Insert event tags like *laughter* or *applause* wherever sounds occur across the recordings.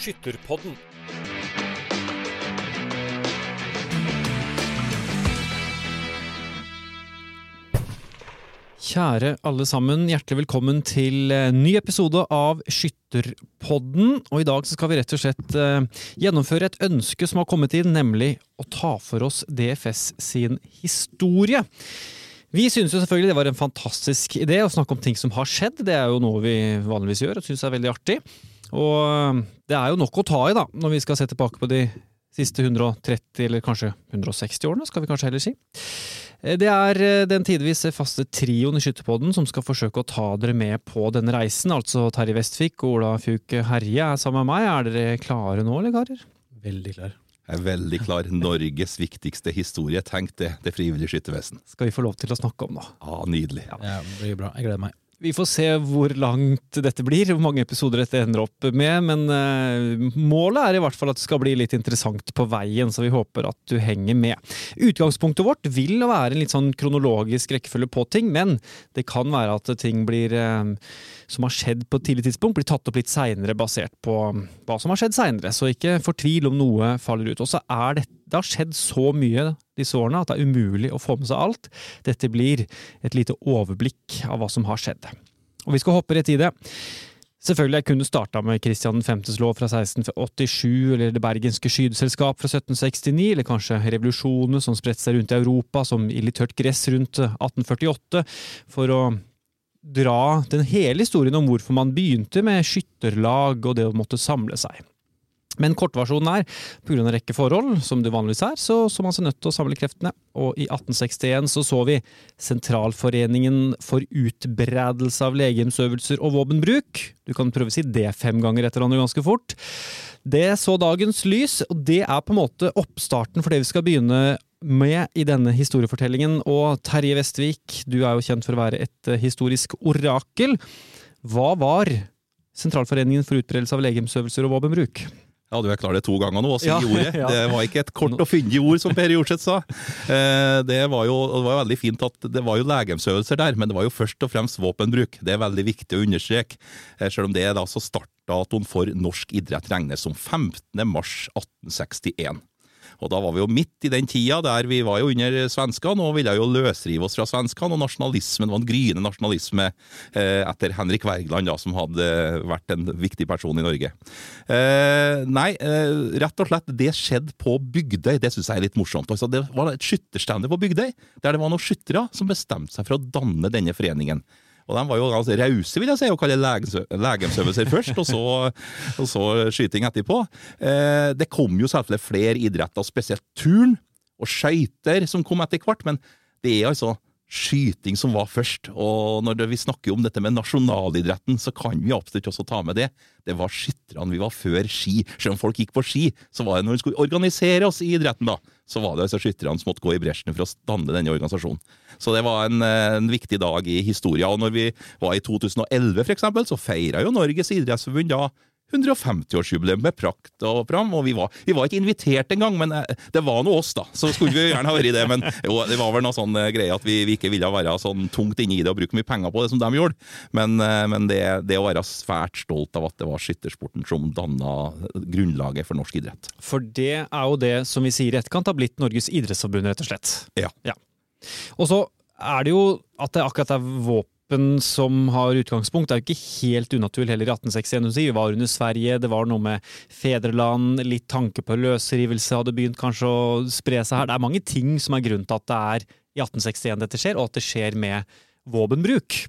Skytterpodden. Kjære alle sammen, hjertelig velkommen til ny episode av Skytterpodden. Og i dag skal vi rett og slett eh, gjennomføre et ønske som har kommet inn, nemlig å ta for oss DFS sin historie. Vi synes jo selvfølgelig det var en fantastisk idé å snakke om ting som har skjedd. Det er jo noe vi vanligvis gjør og synes er veldig artig. Og eh, det er jo nok å ta i da, når vi skal se tilbake på de siste 130, eller kanskje 160 årene, skal vi kanskje heller si. Eh, Det er eh, den tidvis faste trioen i Skytterpodden som skal forsøke å ta dere med på denne reisen. Altså Terje Vestvik og Ola Fjuk Herje er sammen med meg. Er dere klare nå, eller karer? Veldig klar. Jeg er veldig klar. Norges viktigste historie. Tenk det, det frivillige skyttervesen. Skal vi få lov til å snakke om, da. Ja, nydelig. Ja, det blir bra. Jeg gleder meg. Vi får se hvor langt dette blir, hvor mange episoder dette ender opp med. Men eh, målet er i hvert fall at det skal bli litt interessant på veien, så vi håper at du henger med. Utgangspunktet vårt vil være en litt sånn kronologisk rekkefølge på ting, men det kan være at ting blir eh, som har skjedd på et tidlig tidspunkt, blir tatt opp litt seinere, basert på hva som har skjedd seinere. Så ikke fortvil om noe faller ut. Og så er det, det har skjedd så mye disse årene at det er umulig å få med seg alt. Dette blir et lite overblikk av hva som har skjedd. Og vi skal hoppe rett i det. Selvfølgelig, jeg kunne starta med Kristian 5.s lov fra 1687, eller Det bergenske skydeselskap fra 1769, eller kanskje revolusjonene som spredte seg rundt i Europa, som ildtørt gress rundt 1848, for å dra den hele historien om hvorfor man begynte med skytterlag og det å måtte samle seg. Men kortversjonen er, pga. en rekke forhold, som det vanligvis er, så så man seg nødt til å samle kreftene. Og i 1861 så så vi Sentralforeningen for utbredelse av legemsøvelser og våpenbruk. Du kan prøve å si det fem ganger etter hverandre ganske fort. Det så dagens lys, og det er på en måte oppstarten for det vi skal begynne med i denne historiefortellingen. Og Terje Vestvik, du er jo kjent for å være et eh, historisk orakel. Hva var Sentralforeningen for utbredelse av legemsøvelser og våpenbruk? Ja, du er klar det to ganger nå, å si Ja, *laughs* ordet. ja. Det var ikke et kort og fyndig ord, som Per Jorseth sa. Eh, Det var jo det var veldig fint at det var jo legemsøvelser der, men det var jo først og fremst våpenbruk. Det er veldig viktig å understreke. Eh, Selv om det er da så startdatoen for norsk idrett regnes som 15. mars 1861. Og da var vi jo midt i den tida der vi var jo under svenskene og ville jo løsrive oss fra svenskene, og nasjonalismen var en gryende nasjonalisme eh, etter Henrik Wergeland, da, som hadde vært en viktig person i Norge. Eh, nei, eh, rett og slett, det skjedde på Bygdøy. Det syns jeg er litt morsomt. Altså, det var et skytterstevne på Bygdøy, der det var noen skyttere som bestemte seg for å danne denne foreningen. Og de var jo altså rause, vil jeg si, å kalle legemsø- legemsøvelser først, og så, og så skyting etterpå. Eh, det kom jo selvfølgelig flere idretter, spesielt turn og skøyter, som kom etter hvert, men det er altså skyting som var først. Og når vi snakker om dette med nasjonalidretten, så kan vi absolutt også ta med det. Det var skytterne vi var før ski. Selv om folk gikk på ski, så var det når vi skulle organisere oss i idretten, da, så var det altså skytterne som måtte gå i bresjen for å danne denne organisasjonen. Så det var en, eh, en viktig dag i historien. Og når vi var i 2011, for eksempel, så feira jo Norges idrettsforbund da 150-årsjubileum med prakt og pram, og vi var, vi var ikke invitert engang, men eh, det var nå oss, da. Så skulle vi gjerne ha vært i det, men jo, det var vel noe sånn eh, greie at vi, vi ikke ville være sånn tungt inne i det og bruke mye penger på det som de gjorde. Men, eh, men det, det å være svært stolt av at det var skyttersporten som danna grunnlaget for norsk idrett. For det er jo det som vi sier i etterkant har blitt Norges idrettsforbund, rett og slett. Ja. Og så er det jo at det akkurat er våpen som har utgangspunkt. Er jo ikke helt unaturlig heller i 1861. Du sier. Vi var under Sverige, det var noe med fedreland, litt tanke på løsrivelse hadde begynt kanskje å spre seg her. Det er mange ting som er grunnen til at det er i 1861 dette skjer, og at det skjer med våpenbruk.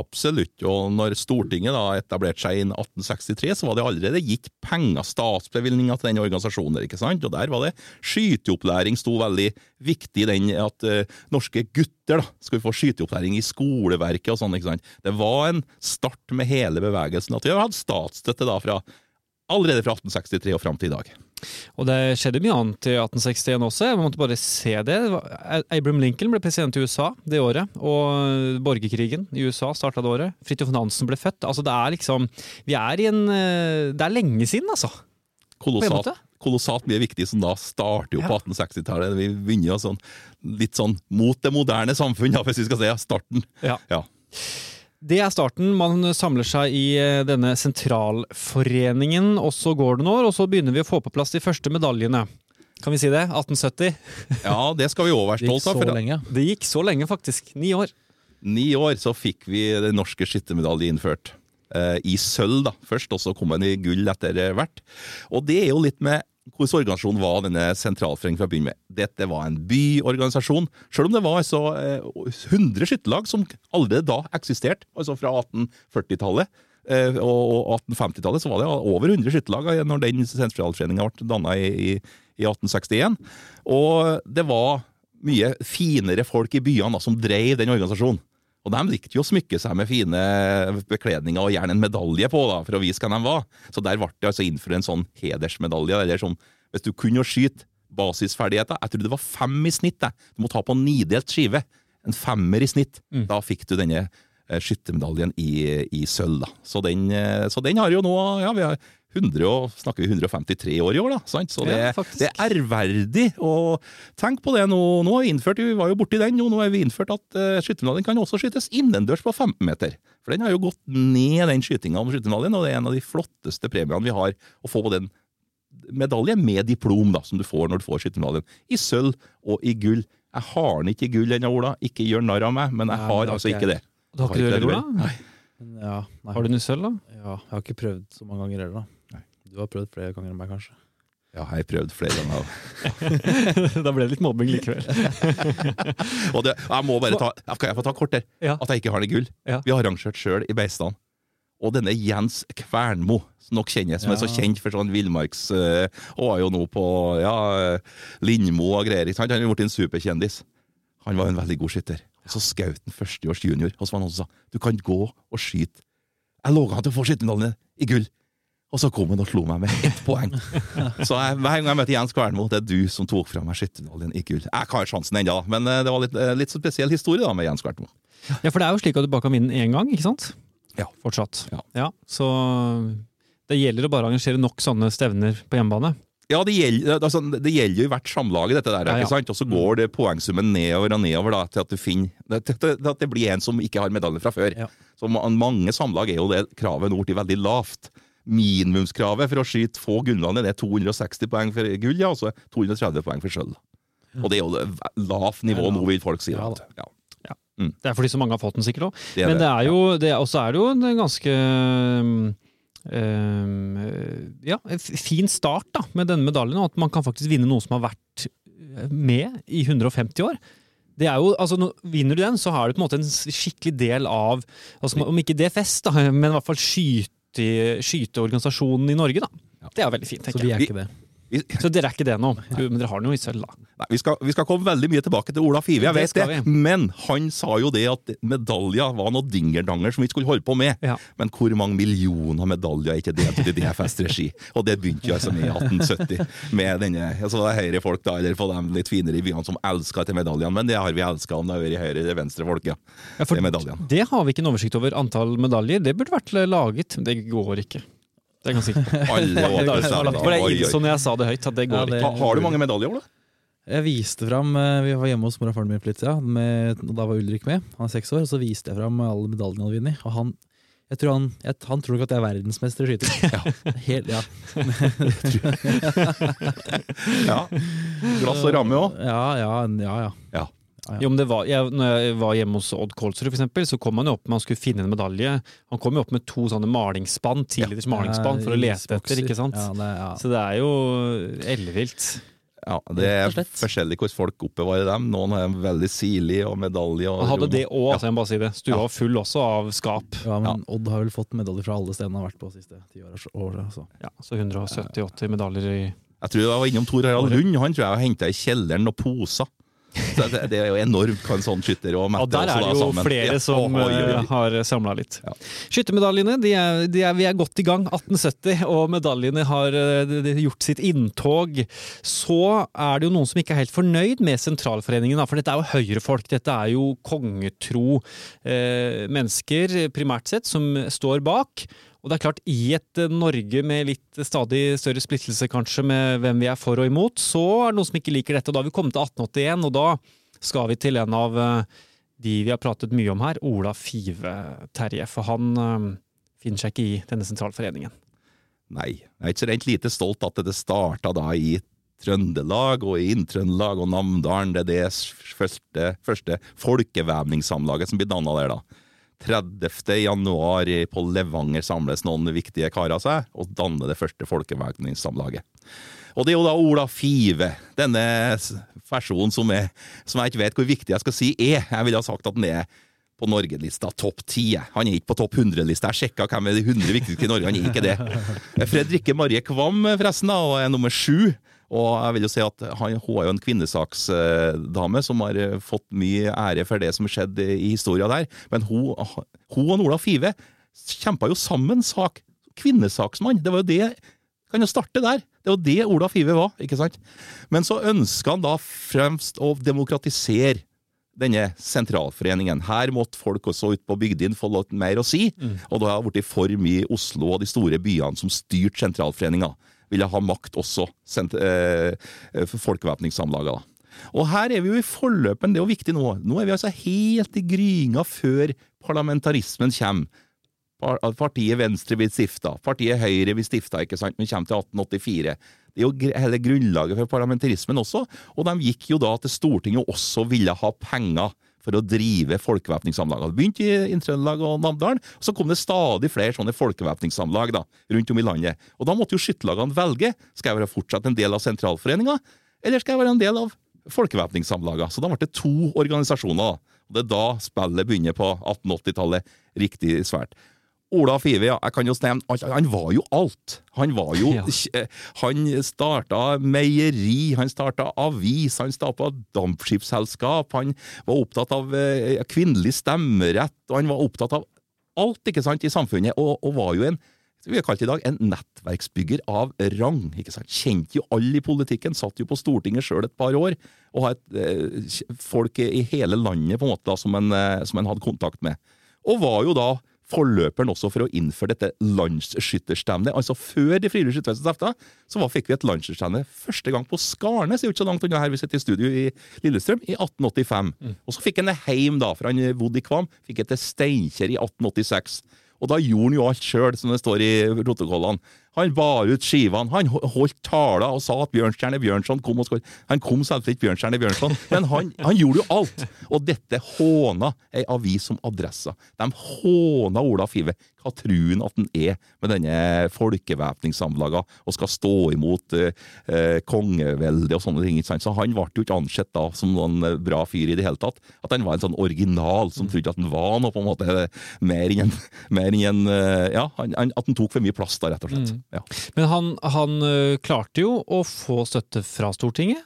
Absolutt. Og når Stortinget da etablerte seg i 1863, så var det allerede gitt penger, statsbevilgninger til den organisasjonen. ikke sant? Og der var det skyteopplæring sto veldig viktig den at uh, norske gutter da skulle få skyteopplæring i skoleverket og sånn. ikke sant? Det var en start med hele bevegelsen. At vi har hatt statsstøtte da fra allerede fra 1863 og fram til i dag. Og det skjedde mye annet i 1861 også. Jeg måtte bare se det. Abraham Lincoln ble president i USA det året. Og borgerkrigen i USA starta det året. Fridtjof Nansen ble født. Altså det er liksom Vi er i en eh, Det er lenge siden, altså. Kolossalt, kolossalt mye viktig som da starter jo på 1860-tallet. Vi begynner jo sånn, litt sånn mot det moderne samfunn, hvis vi skal si ja, starten. Ja. Ja. Det er starten. Man samler seg i eh, denne sentralforeningen, og så går det noen år, og så begynner vi å få på plass de første medaljene. Kan vi si det? 1870. Ja, det skal vi òg være stolt av. Lenge. Det gikk så lenge, faktisk. Ni år. ni år så fikk vi den norske skyttermedaljen innført. Eh, I sølv da, først, og så kom den i gull etter hvert. Og det er jo litt med hvordan organisasjonen var denne sentralforeningen fra å begynne med. Dette var en byorganisasjon, selv om det var altså eh, 100 skytterlag som allerede da eksisterte, altså fra 1840-tallet. Eh, og og 1850-tallet så var det over 100 skytterlag eh, når den sentralforeninga ble danna i, i 1861. Og det var mye finere folk i byene da, som drev den organisasjonen. Og de likte jo å smykke seg med fine bekledninger og gjerne en medalje på, da, for å vise hvem de var. Så der ble det altså innført en sånn hedersmedalje. eller sånn, Hvis du kunne skyte basisferdigheter Jeg tror det var fem i snitt. Jeg. Du må ta på nidelt skive. En femmer i snitt. Da fikk du denne eh, skyttermedaljen i, i sølv. da. Så den, eh, så den har jo nå ja, vi har 100, snakker vi 153 år i år, da. Sant? Så det, Ja, det er ærverdig. Og tenk på det nå. Nå har vi innført, vi var jo borti den, nå har vi innført at uh, skyttermedaljen kan også skytes innendørs på 15 meter. For den har jo gått ned, den skytinga om skyttermedaljen, og det er en av de flotteste premiene vi har å få på den medalje med diplom, da, som du får når du får skyttermedaljen. I sølv og i gull. Jeg har den ikke i gull ennå, Ola. Ikke gjør narr av meg, men jeg har Nei, har altså ikke jeg. det. Du har ikke det, Ola? Nei. Ja, nei. Har du noe sølv, da? Ja, jeg har ikke prøvd så mange ganger heller, da. Du har prøvd flere ganger enn meg, kanskje. Ja, jeg har prøvd flere ganger. *laughs* da ble det litt mobbing likevel. *laughs* Og det, jeg må bare ta Kan jeg få ta kort der? Ja. At jeg ikke har den i gull. Ja. Vi har arrangert sjøl i Beistan. Og denne Jens Kvernmo, som dere kjenner, som er så kjent for sånn villmarks... øh, og var jo nå på ja, Lindmo og greier. ikke sant? Han er blitt en superkjendis. Han var en veldig god skytter. Så skjøt han førsteårs junior, og så var det noen som sa du kan gå og skyte. Jeg lå han til å få skyttermedaljen i gull. Og så kom hun og slo meg med ett *laughs* poeng. Så jeg, hver gang jeg møter Jens Kvernmo, det er du som tok fra meg skytterdaljen i gull. Jeg har sjansen ennå, men eh, det var litt, eh, litt så spesiell historie da med Jens Kvernmo. Ja, for det er jo slik at du bare kan vinne én gang, ikke sant? Ja. Fortsatt. Ja. Så det gjelder å bare arrangere nok sånne stevner på hjemmebane. Ja, det gjelder, altså, det gjelder jo i hvert samlag, dette der, Ja, ja. ikke sant? Og så går det poengsummen nedover og nedover da, til at finner til at det blir en som ikke har medalje fra før. Ja. Så mange samlag er jo det kravet nå blitt veldig lavt. Minimumskravet for å skyte få gullene det er 260 poeng for gull, ja, og så 230 poeng for sølv. Og det er jo det lavt nivå nå, vil folk si. Ja, ja. Ja, Det er fordi så mange har fått den, sikkert òg. Men det er jo, Og det er, også er det jo en ganske øhm, ja, fin start da, med denne medaljen, og at man kan faktisk vinne noe som har vært med i 150 år. Det er jo, altså, Vinner du den, så har du på en måte en skikkelig del av altså, Om ikke DFS, da, *laughs* men i hvert fall skyte, skyteorganisasjonen i Norge. da. Det er veldig fint, Så vi er ikke det. Så dere er ikke det nå, men dere har jo i sølv, da. Nei, vi, skal, vi skal komme veldig mye tilbake til Ola Five, jeg vet det. Men han sa jo det at medaljer var noe dingerdanger som vi ikke skulle holde på med. Ja. Men hvor mange millioner medaljer er ikke delt til i DFS-regi? *laughs* Og det begynte jo altså med i 1870. Med denne, altså det Høyre-folk, da, eller for dem litt finere i byene, som elska etter medaljene. Men det har vi elska om det har vært høyre eller venstre folk, ja. Ja, for Det det har vi ikke en oversikt over antall medaljer. Det burde vært laget, det går ikke. Det er jeg ganske sikker på. Alle Det åpne stemmer. for det er innså når jeg sa det høyt, at det går Ja, det- ikke. Ha, har du mange medaljer, Ola? Jeg viste fram, eh, Vi var hjemme hos mor og faren min litt siden, med, og da var Ulrik med. Han er seks år. og Så viste jeg fram alle medaljene han hadde vunnet. Og han, jeg tror han, jeg, han tror nok at jeg er verdensmester i skyting. *laughs* Helt, ja. *laughs* Ja. Glass og ramme òg? Ja, ja, ja, ja. Ja. Jo, men det var, jeg, når jeg var hjemme hos Odd Kolsrud, for eksempel, så kom han jo opp med han skulle finne en medalje. Han kom jo opp med to sånne malingsspann, tiliters malingsspann, for å lete etter, ikke sant? Ja, det, ja. Så det er jo ellevilt. Ja, det er forskjellig hvordan folk oppbevarer dem. Noen en veldig sirlig og medalje. Og Han hadde det òg, Ja. jeg må bare si det. Stua var full også av skap. ja, men Odd har vel fått medaljer fra alle stedene han har vært på de siste ti åra. Så. Ja, så 170-80 medaljer i Jeg tror jeg var innom Tor Harald Lund. Han tror jeg har henta i kjelleren noen poser. *laughs* Så det, det er jo enormt hva en sånn skytter og Og Mette der også er det jo sammen. flere som oh, oh, eh, har samla litt. Ja. Skyttermedaljene, de er, de er, vi er godt i gang. 1870, og medaljene har eh, gjort sitt inntog. Så er det jo noen som ikke er helt fornøyd med sentralforeningen, for dette er jo høyrefolk. Dette er jo kongetro eh, mennesker, primært sett, som står bak. Og det er klart, i et eh, Norge med litt stadig større splittelse kanskje med hvem vi er for og imot, så er det noen som ikke liker dette. Og da har vi kommet til 1881, og da skal vi til en av eh, de vi har pratet mye om her, Ola Five Terje. For han øh, finner seg ikke i denne sentralforeningen. Nei, jeg er ikke så rent lite stolt at det starta da i Trøndelag og i Inn-Trøndelag og Namdalen. Det er det første, første folkevævningssamlaget som blir danna der, da. 30. januar på Levanger samles noen viktige karer seg og danner det første folkevævningssamlaget. Og det er jo da Ola Five, denne personen som, er, som jeg ikke vet hvor viktig jeg skal si er. Jeg ville ha sagt at den er på Norgelista topp ti. Han er ikke på topp 100-lista. Jeg sjekka hvem er de 100 viktigste i Norge, han er ikke det. Fredrikke Marie Kvam forresten da, og er nummer sju. Og jeg vil jo si at han, Hun er jo en kvinnesaksdame som har fått mye ære for det som skjedde i historia der. Men hun, hun og Ola Five kjempa jo sammen sak. Kvinnesaksmann. Det var jo det Kan jo starte der. Det var det Ola Five var. ikke sant? Men så ønska han da fremst å demokratisere denne sentralforeningen. Her måtte folk også ute på bygdene få litt mer å si. Mm. Og da har det blitt for mye Oslo og de store byene som styrte sentralforeninga ville ha makt også, eh, for folkevæpningssamlaga. Og her er vi jo i forløpen, det er jo viktig nå. Nå er vi altså helt i gryinga før parlamentarismen kommer. Partiet Venstre blir stifta, partiet Høyre blir stifta, ikke sant, men kommer til 1884. Det er jo hele grunnlaget for parlamentarismen også, og de gikk jo da til Stortinget og også ville ha penger for å drive folkevæpningssamlag. Det begynte i Inntrøndelag og Namdalen, og så kom det stadig flere sånne folkevæpningssamlag da, rundt om i landet. Og Da måtte jo skytterlagene velge. Skal jeg være fortsatt en del av sentralforeninga, eller skal jeg være en del av folkevæpningssamlaga? Så da ble det to organisasjoner. Og Det er da spillet begynner på 1880-tallet riktig svært. Ola Five, ja, jeg kan jo stemme, han var jo alt. Han var jo ja. *laughs* Han starta meieri, han starta avis, han starta dampskipsselskap, han var opptatt av eh, kvinnelig stemmerett, og han var opptatt av alt ikke sant, i samfunnet, og, og var jo en vi har kalt i dag en nettverksbygger av rang. ikke sant? Kjente jo alle i politikken, satt jo på Stortinget sjøl et par år, og har eh, folk i hele landet på en måte da, som en, eh, som en hadde kontakt med. Og var jo da forløperen også for å innføre dette landsskytterstevnet. Altså Før de frivillige skytterfestene starta, så fikk vi et landsskytterstevne første gang på Skarnes, ikke så langt unna her vi sitter i studio i Lillestrøm, i 1885. Mm. Og så fikk han det hjem, da, for han bodde i Kvam. Fikk det til Steinkjer i 1886. Og da gjorde han jo alt sjøl, som det står i protokollene. Han bar ut skivene, han holdt taler og sa at Bjørnstjerne Bjørnson kom og skåret. Han kom selvfølgelig ikke Bjørnstjerne Bjørnson, men han, han, gjorde jo alt! Og dette håna ei avis som Adressa. De håna Ola Five. Hva tror han at han er med denne folkevæpningssamlaga og skal stå imot eh, eh kongeveldet og sånne ting? Så han ble jo ikke ansett da som noen eh, bra fyr i det hele tatt. At han var en sånn original som trodde at han var noe på en måte mer enn en, en Ja, han, at han tok for mye plass da, rett og slett. Ja. Men han, han, klarte jo å få støtte fra Stortinget?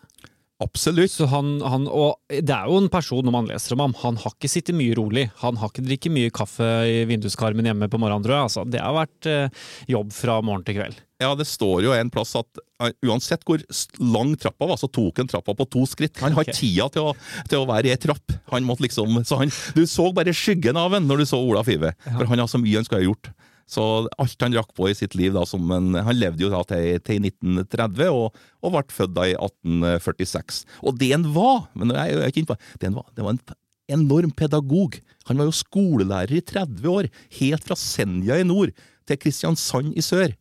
Absolutt. Så han, han, og det er jo en person, når man leser om ham, han har ikke sittet mye rolig. Han har ikke drikket mye kaffe i vinduskarmen hjemme på morgenen, tror jeg. Altså, det har vært eh, jobb fra morgen til kveld. Ja, det står jo en plass at uh, uansett hvor lang trappa var, så tok han trappa på to skritt. Han har okay. tida til å, til å, være i ei trapp. Han måtte liksom, så han, Du så bare skyggen av ham når du så Ola Five, ja. for han har så mye han skulle ha gjort. Så alt han rakk på i sitt liv da, en, Han levde jo da til, til 1930 og, og, ble født da i 1846. Og det han var men jeg, jeg er ikke på, det, han var, det var en enorm pedagog. Han var jo skolelærer i 30 år, helt fra Senja i nord til Kristiansand i sør.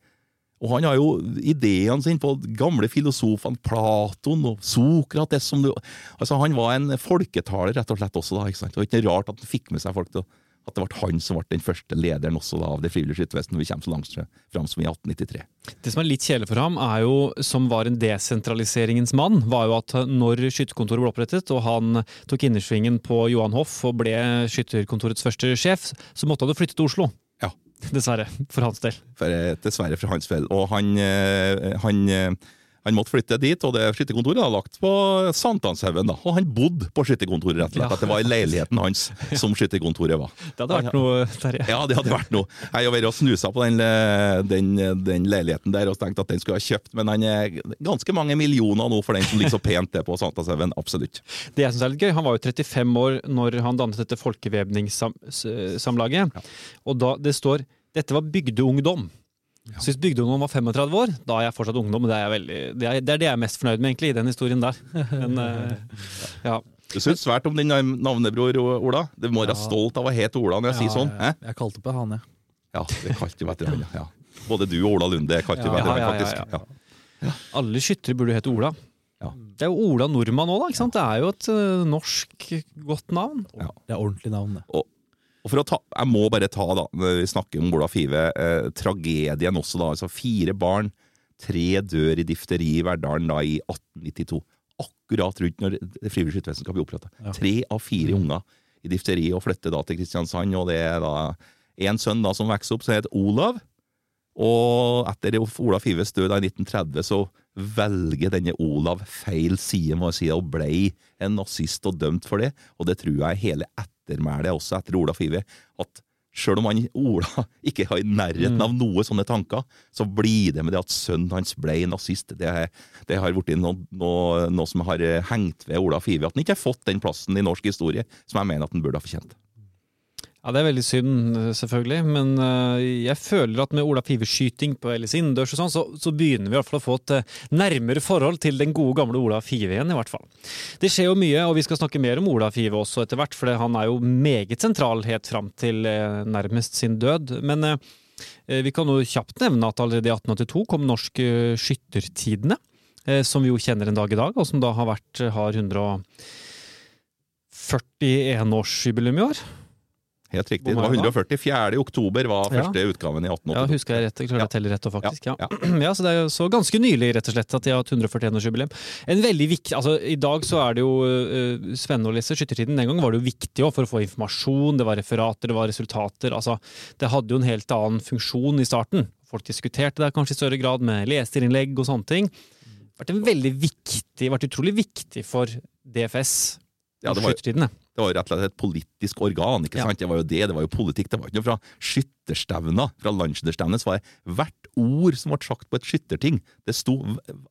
Og han har jo ideene sine på gamle filosofene Platon og Sokrates. Som du, altså han var en folketaler rett og slett også. da, ikke sant? Var ikke rart at han fikk med seg folk til å at det ble han som ble den første lederen også da, av Det frivillige skyttervesen når vi kommer så langt fram som i 1893. Det som er litt kjedelig for ham, er jo, som var en desentraliseringens mann, var jo at når skytterkontoret ble opprettet, og han tok innersvingen på Johan Hoff og ble skytterkontorets første sjef, så måtte han jo flytte til Oslo. Ja. *laughs* Dessverre, for hans del. For, eh, dessverre for hans del. Og han, eh, han eh, han måtte flytte dit, og det skytterkontoret var lagt på Sankthanshaugen. Og han bodde på skytterkontoret, rett og slett. Ja. At det var i leiligheten hans som skytterkontoret var. Det hadde vært noe, Terje. Ja, det hadde vært noe. Jeg har vært og snusa på den, den, den, leiligheten der og tenkt at den skulle ha kjøpt, men han er ganske mange millioner nå for den som ligger så pent til på Sankthanshaugen. Absolutt. Det jeg syns er litt gøy, han var jo 35 år når han dannet dette folkevevningssamlaget, ja. og da det står dette var bygdeungdom. Ja. Så hvis bygdeungdom var 35 år, da er jeg fortsatt ungdom. Det er, veldig, det, er, det er, det jeg er mest fornøyd med egentlig, i den historien der. *laughs* Men, uh, ja. Du syns svært om din navnebror, Ola. Du må være Ja. stolt av å hete Ola når jeg sier sånn. Hæ? jeg, jeg kalte på han, jeg. Ja, det kalte meg til. Ja. Både du og Ola Lunde er kalte ja, ja, faktisk. Ja. Alle skyttere burde hete Ola. Ja. Det er jo Ola Nordmann òg, da. ikke sant? Det er jo et eh, norsk godt navn. Det er ordentlig navn, det. Og ta, Jeg må bare ta, da, når vi snakker om Ola Five, eh, tragedien også, da. Altså fire barn, tre dør i difteri i Verdalen da i 1892. Akkurat rundt når Frivillig skyttervesen skal bli oppretta. Ja. Tre av fire unger i difteri, og flytter da til Kristiansand. Og det er da en sønn da som vokser opp, som heter Olav. Og etter Ola Fives død da i 1930, så velger denne Olav feil side, må jeg si, og ble en nazist og dømt for det. Og det tror jeg hele ettermælet også etter Ola Five, at sjøl om han, Ola *laughs* ikke har i nærheten av noe sånne tanker, så blir det med det at sønnen hans ble nazist. Det, det har blitt noe, noe, noe som har eh, hengt ved Ola Five. At han ikke har fått den plassen i norsk historie som jeg mener at han burde ha fortjent. Ja, Det er veldig synd, eh, selvfølgelig, men eh, jeg føler at med Ola Five-skyting på Ellis innendørs og sånn, så, så begynner vi i hvert fall å få et eh, nærmere forhold til den gode gamle Ola Five igjen, i hvert fall. Det skjer jo mye, og vi skal snakke mer om Ola Five også etter hvert, for han er jo meget sentral helt fram til nærmest sin død. Men vi kan jo kjapt nevne at allerede i 1882 kom Norsk Skyttertidene, som vi jo kjenner en dag i dag, og som da har vært har 141-årsjubileum i år. Helt riktig. Det var mange da? 140. 4. oktober var Ja. første utgaven i Ja, husker jeg rett. Jeg klarer Ja. å telle rett, og faktisk. Ja. Ja, *clears throat* Ja. så det er jo så ganske nylig, rett og slett, at de har hatt 141-årsjubileum. En veldig viktig, altså I dag så er det jo uh, spennende å lese skyttertiden. Den gang var det jo viktig også, for å få informasjon, det var referater, det var resultater. altså Det hadde jo en helt annen funksjon i starten. Folk diskuterte det kanskje i større grad med leserinnlegg og sånne ting. Det vært en veldig viktig, vært utrolig viktig for DFS. Ja, det var. Det var jo rett og slett et politisk organ. ikke Ja. sant? Det var jo det, det var jo politikk. Det var ikke noe fra skytterstevna, Fra landsdelsstevnet så var det hvert ord som ble sagt på et skytterting. Det sto,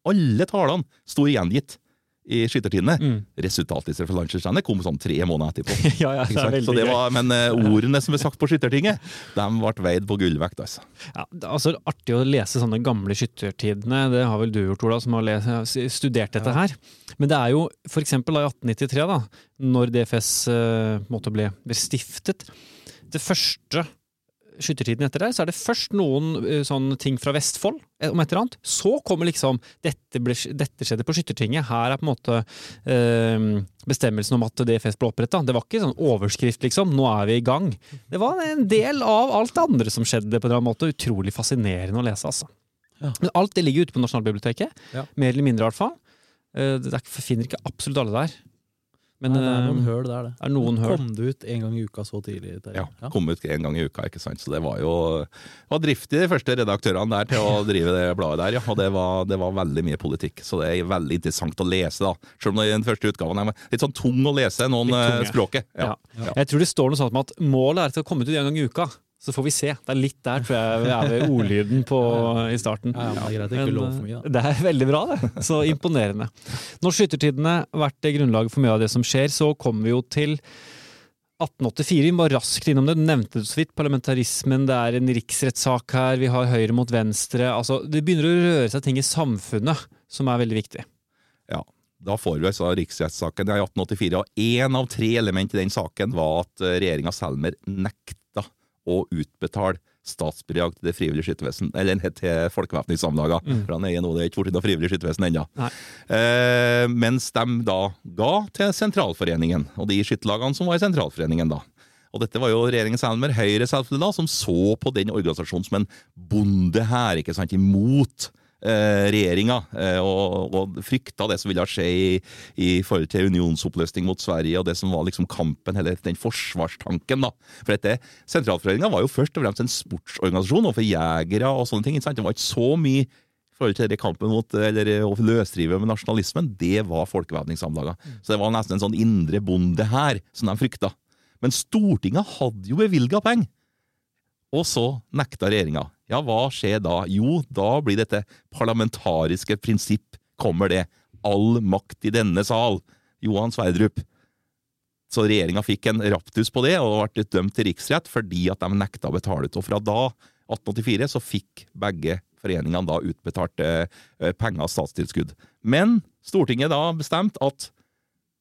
Alle talene sto gjengitt i skyttertidene. Mm. Resultatet fra landsdelsstevnet kom sånn tre måneder etterpå. *laughs* Ja, ja, det er veldig Så det var, men uh, ordene som ble sagt på skyttertinget, de ble veid på gullvekt. altså. Ja, altså artig å lese sånne gamle skyttertidene. Det har vel du gjort, Ola, som har lest, studert dette her. Men det er jo eksempel i 1893, da, når DFS uh, måtte måte ble, ble stiftet. Det første skyttertiden etter der, så er det først noen eh, sånne ting fra Vestfold eh, om et eller annet. Så kommer liksom dette, ble, dette skjedde på Skyttertinget. Her er på en måte eh, bestemmelsen om at DFS ble oppretta. Det var ikke sånn overskrift, liksom. Nå er vi i gang. Det var en del av alt det andre som skjedde på en eller annen måte. Utrolig fascinerende å lese, altså. Ja. Men alt det ligger ute på Nasjonalbiblioteket. Ja. Mer eller mindre, i hvert fall. Eh, Det er, finner ikke absolutt alle der. Men Nei, det er noen eh, høl der, det. er noen høl. Kom det ut en gang i uka så tidlig? Terje? Ja, Kom ut en gang i uka, ikke sant. Så det var jo var driftig, de første redaktørene der, til å drive det bladet der. ja. Og det var, det var veldig mye politikk. Så det er veldig interessant å lese, da. Selv om det i den første utgaven er litt sånn tung å lese, noen eh, ja. språket. Ja. Ja. Jeg tror det står noe sånt om at målet er at det skal komme ut en gang i uka. Så får vi se. Det er litt der, tror jeg, vi er ved ordlyden på, *laughs* i starten. Ja, det er greit for mye, da. Det er veldig bra, det. Så imponerende. Når skyttertidene vært grunnlaget for mye av det som skjer, så kommer vi jo til 1884. Vi må raskt innom det. Du nevnte det så vidt. Parlamentarismen, det er en riksrettssak her. Vi har høyre mot venstre. Altså, det begynner å røre seg ting i samfunnet som er veldig viktig. Ja. Da får vi altså riksrettssaken i 1884, og én av tre element i den saken var at regjeringa Selmer nekta å utbetale statsbidrag til det frivillige skyttervesen, eller *laughs* til folkevæpningssamlagene. For han er nå det er ikke blitt noe frivillig skyttervesen ennå. Eh, mens de da ga til sentralforeningen, og de skytterlagene som var i sentralforeningen da. Og dette var jo regjeringen Selmer, Høyre selvfølgelig da, som så på den organisasjonen som en bondehær, ikke sant, imot eh, regjeringa, eh, og, og frykta det som ville skje i, i forhold til unionsoppløsning mot Sverige, og det som var liksom kampen, eller den forsvarstanken. da. For dette, Sentralforeninga var jo først og fremst en sportsorganisasjon overfor jegere og sånne ting. Det var ikke så mye i forhold til kampen mot, eller å løsrive med nasjonalismen, det var folkevæpningssamlaga. Så det var nesten en sånn indre bonde her, som de frykta. Men Stortinget hadde jo bevilga penger! Og så nekta regjeringa. Ja, hva skjer da? Jo, da blir dette parlamentariske prinsipp, kommer det. All makt i denne sal. Johan Sverdrup. Så regjeringa fikk en raptus på det, og ble dømt til riksrett fordi at de nekta å betale ut. Og fra da, 1884, så fikk begge foreningene da utbetalt eh, penger, statstilskudd. Men Stortinget da bestemte at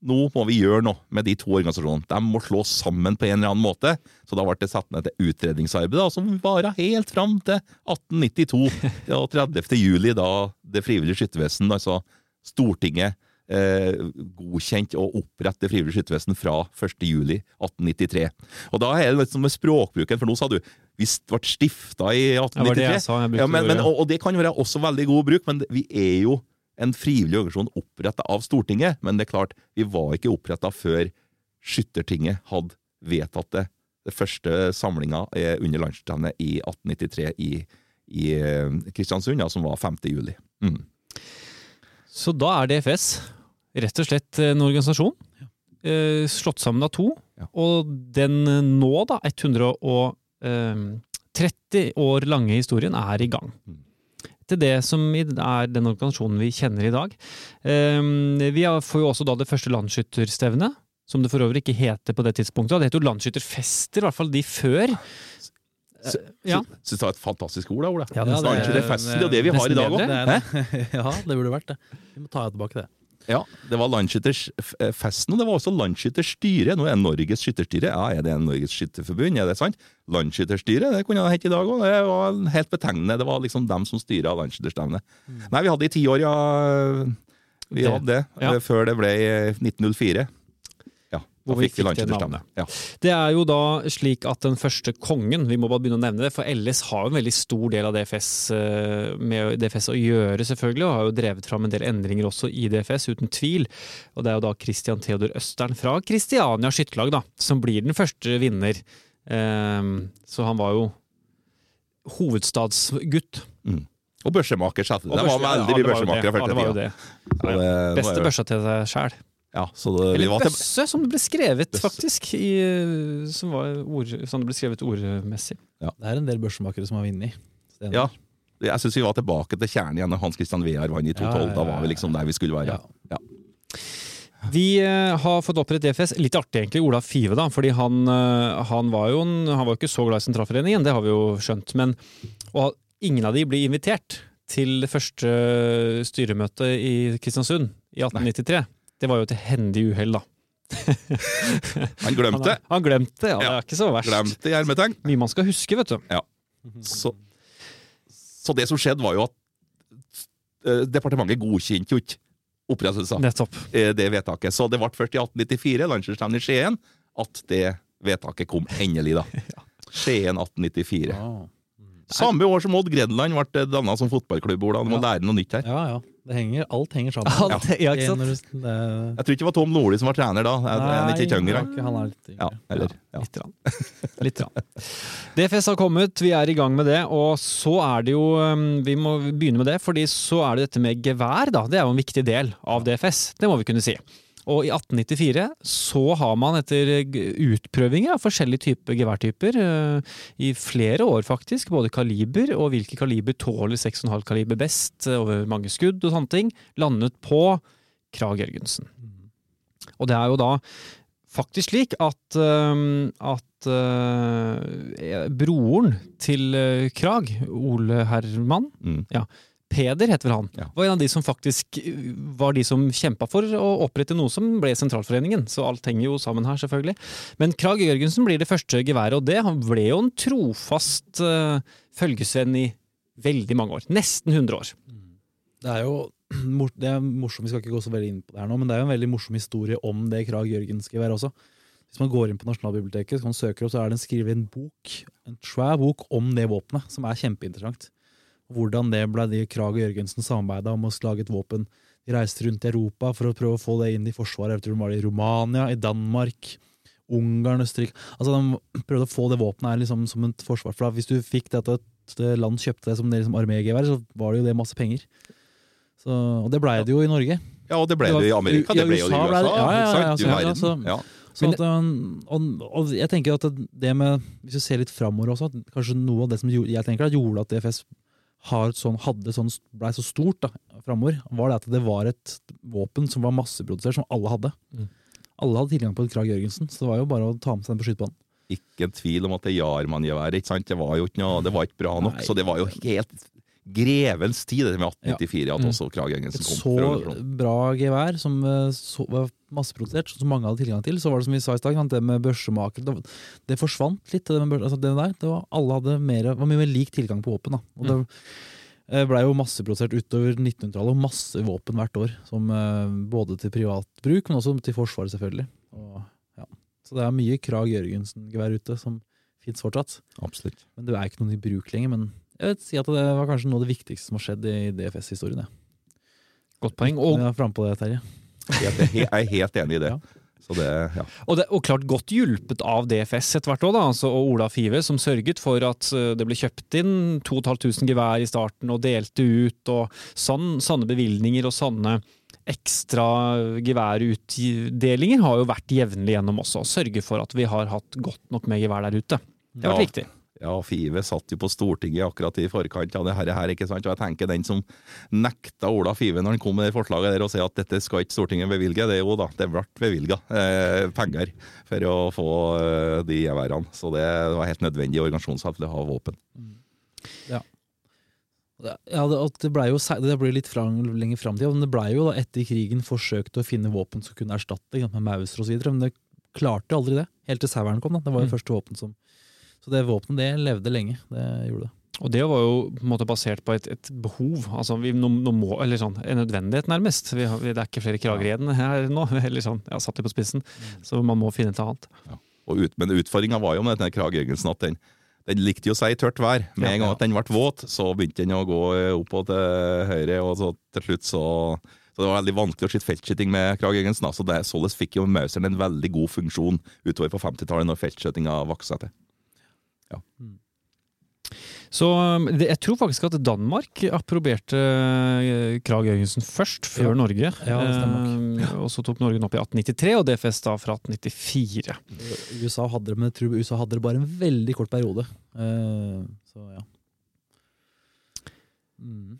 nå må vi gjøre noe med de to organisasjonene. De må slås sammen på en eller annen måte. Så da ble det satt ned et utredningsarbeid da, som varer helt fram til 1892. Ja, 30. juli, da Det frivillige skyttervesen, altså Stortinget, eh, godkjent å opprette Det frivillige skyttervesen fra 1. juli 1893. Og da er det litt som med språkbruken, for nå sa du vi ble stifta i 1893. Det var det jeg sa. Jeg Ja, men, men, og, og det kan være også veldig god bruk, men vi er jo en frivillig organisasjon oppretta av Stortinget. Men det er klart, vi var ikke oppretta før Skyttertinget hadde vedtatt det. Det første samlinga er under landsstevnet i 1893 i, i eh, Kristiansund, ja, som var 5. juli. Mm. Så da er DFS rett og slett en organisasjon. eh, Slått sammen av to. Ja. Og den nå, da, 130 år lange historien, er i gang. Mm. Til det som er den organisasjonen vi kjenner i dag. Eh, Vi får jo også da det første landsskytterstevnet, som det for øvrig ikke heter på det tidspunktet. Det heter jo landsskytterfester, i hvert fall de før. Sy- ja. Syns det var et fantastisk ord, da, Ole. Ja, det- det festen? Det er det vi har i dag òg. *laughs* Ja, det burde vært det. Vi må ta tilbake det. Ja, det var landsskytterfesten, og det var også landsskytterstyret. Nå er det Norges skytterstyre. Ja, er det Norges skytterforbund? Er det sant? Landsskytterstyret, det kunne det hett i dag òg. Det var helt betegnende. Det var liksom dem som styra landsskytterstevnet. Nei, vi hadde i ti år, ja. Vi Det- hadde det. ja. eh, Før det ble i 1904. Hvor vi fikk det navnet. Ja. Det er jo da slik at den første kongen, vi må bare begynne å nevne det, for LS har jo en veldig stor del av DFS eh, med DFS å gjøre, selvfølgelig, og har jo drevet fram en del endringer også i DFS, uten tvil. Og det er jo da Christian Theodor Østern fra Kristiania skytterlag, da, som blir den første vinner. Eh, Så han var jo hovedstadsgutt. Og børsemaker, sjef. Det var veldig mye børsemakere Beste børsa til seg sjæl. Ja, så det, vi Eller bøsse, som det ble skrevet, Bøsse. faktisk. I, som, var ord, som det ble skrevet ordmessig. Det er en del børsmakere som har vunnet. Ja, jeg syns vi var tilbake til kjernen igjen da Hans Christian Wehr vant i 2012. Ja, ja, ja, Da var vi liksom der vi skulle være. Ja. Vi eh, har fått opprettet DFS. Litt artig egentlig, Olav Five, da. Fordi han, eh, han var jo en, han var ikke så glad i Sentralforeningen, det har vi jo skjønt. Men og ingen av de blir invitert til det første styremøtet i Kristiansund i 1893. Det var jo til hendig uhell, da. Han glemte, Han, han glemte ja, ja. Det Ja. er ikke så verst. glemte i hermetegn. Mye man skal huske, vet du. Så, så det som skjedde, var jo at eh, departementet godkjente jo ikke opprettelsen Nettopp. eh, det vedtaket. Så det ble først i 1894, landslagsstevnet i Skien, at det vedtaket kom endelig, da. *laughs* Skien 1894. Ja. Samme år som Odd Grenland ble danna som fotballklubb. Ola. Du må Ja. lære noe nytt her. ja, ja. Det henger, alt henger sammen. Alt, ja, ikke sant? Det, det, Jeg tror ikke det var Tom Nordli som var trener da. Er er han ikke litt yngre? er han er litt yngre. Ja, eller, ja. Litt. Rann. *laughs* Litt rann. DFS har kommet, vi er i gang med det. Og så er det jo um, Vi må begynne med det, fordi så er det dette med gevær, da. Det er jo en viktig del av DFS. Det må vi kunne si. Og i 1894 så har man etter utprøvinger av forskjellige typer geværtyper, eh, i flere år faktisk, både kaliber og hvilke kaliber tåler 6,5 kaliber best eh, over mange skudd og sånne ting, landet på Krag Jørgensen. Og det er jo da faktisk slik at, at øh, broren til Krag, Ole Herman, Mm. Peder heter vel han, Ja. var en av de som faktisk øh, var de som kjempa for å opprette noe som ble Sentralforeningen. Så alt henger jo sammen her, selvfølgelig. Men Krag Jørgensen blir det første geværet, og det han ble jo en trofast uh, følgesvenn i veldig mange år. Nesten 100 år. Det er jo *clears throat* det er morsomt, Vi skal ikke gå så veldig inn på det her nå, men det er jo en veldig morsom historie om det Krag Jørgens-geværet også. Hvis man går inn på Nasjonalbiblioteket, så man søker opp, så er det skrevet en bok, en svær bok om det våpenet, som er kjempeinteressant. Hvordan det ble de Krag og Jørgensen samarbeida om å lage et våpen. De reiste rundt i Europa for å prøve å få det inn i forsvaret. Jeg tror de var i Romania, i Danmark, Ungarn, Østerrike Altså De prøvde å få det våpenet her liksom som et forsvar. For da, Hvis du fikk det at et land kjøpte det som det liksom armégevær, så var det jo det masse penger. Så, og det blei det jo i Norge. Ja, og det ble Det var- det i Amerika. ja, Det ble jo i USA ble det- ja, ja, ja, ja, Ja. Så at, um, og, og jeg tenker at det- med Hvis du ser litt framover også, at kanskje noe av det som jeg tenker at gjorde at DFS har sånn, hadde sånn, ble så stort da, framover, var det at det var et våpen som var masseprodusert, som alle hadde. Mm. Alle hadde tilgang på et Krag Jørgensen, så det var jo bare å ta med seg den på skytebanen. Ikke en tvil om at det Jarmann-geværet ikke sant? Det var jo ikke noe, det var ikke bra nok. Nei. Så det var jo helt grevens tid, det med 1894, at Mm. også Krag-Jørgensen Et kom. så fra bra gevær som eh, så, var masseprodusert, som mange hadde tilgang til. Så var det som vi sa i stad, det med børsemaker det, det forsvant litt. Det, med børs, altså det der, det var, alle hadde mer, var mye mer lik tilgang på våpen. Da. Og det eh, blei jo masseprodusert utover 1900-tallet, og masse våpen hvert år. Som, eh, både til privat bruk, men også til Forsvaret, selvfølgelig. Og, ja. Så det er mye Krag Jørgensen-gevær ute som fins fortsatt. Absolutt. Men det er ikke noen i bruk lenger. Men jeg vil si at det var kanskje noe av det viktigste som har skjedd i DFS-historien. ja. Godt poeng. Og, Jeg er framme på det, Terje. Jeg er helt enig i det. Ja. Så det, ja. og, det, og klart godt hjulpet av DFS etter hvert òg, altså, og Ola Five, som sørget for at eh, det ble kjøpt inn 2500 gevær i starten og delte ut, og sånn, sanne bevilgninger og sanne ekstra geværutdelinger har jo vært jevnlig gjennom også. Sørge for at vi har hatt godt nok med gevær der ute. Det har vært Ja. viktig. Ja, Five satt jo på Stortinget akkurat i forkant av det her, ikke sant? og jeg tenker den som nekta Ola Five når han kom med det forslaget der og sier at dette skal ikke Stortinget bevilge, det er jo da, det ble bevilga eh, penger for å få eh, de geværene. Så det var helt nødvendig i organisasjonshelvete å ha våpen. Ja. Ja, det, det ble jo det ble litt lenger fram til, men det blei jo da etter krigen forsøkt å finne våpen som kunne erstatte med Mauser osv., men det klarte aldri det. Helt til Saueren kom, da. Det var jo Mm. første våpen som Så det våpenet, det levde lenge. Det gjorde det. Og det var jo på en måte basert på et, et behov, altså vi, no, no må, eller sånn, en nødvendighet nærmest. Vi har, vi, det er ikke flere krager igjen her nå, *laughs* eller sånn, jeg har satt det på spissen. Så man må finne et annet. Og ut, men utfordringa var jo med denne Krag at den, den likte jo seg i tørt vær. Med Ja, en gang ja. at den ble våt, så begynte den å gå eh, opp og til høyre, og så til slutt så så det var veldig vanskelig å skyte feltskyting med Krag Jørgensen. Så det, således fikk jo Mauseren en veldig god funksjon utover på 50-tallet, når feltskytinga vokste seg til. Så um, det, jeg tror faktisk at Danmark approberte eh, Krag Jørgensen først, før Ja. Norge. Ja, Eh, og så tok Norge den opp i 1893, og DFS da fra 1894. USA hadde det, men jeg tror USA hadde det bare en veldig kort periode. Eh, så ja. Mm.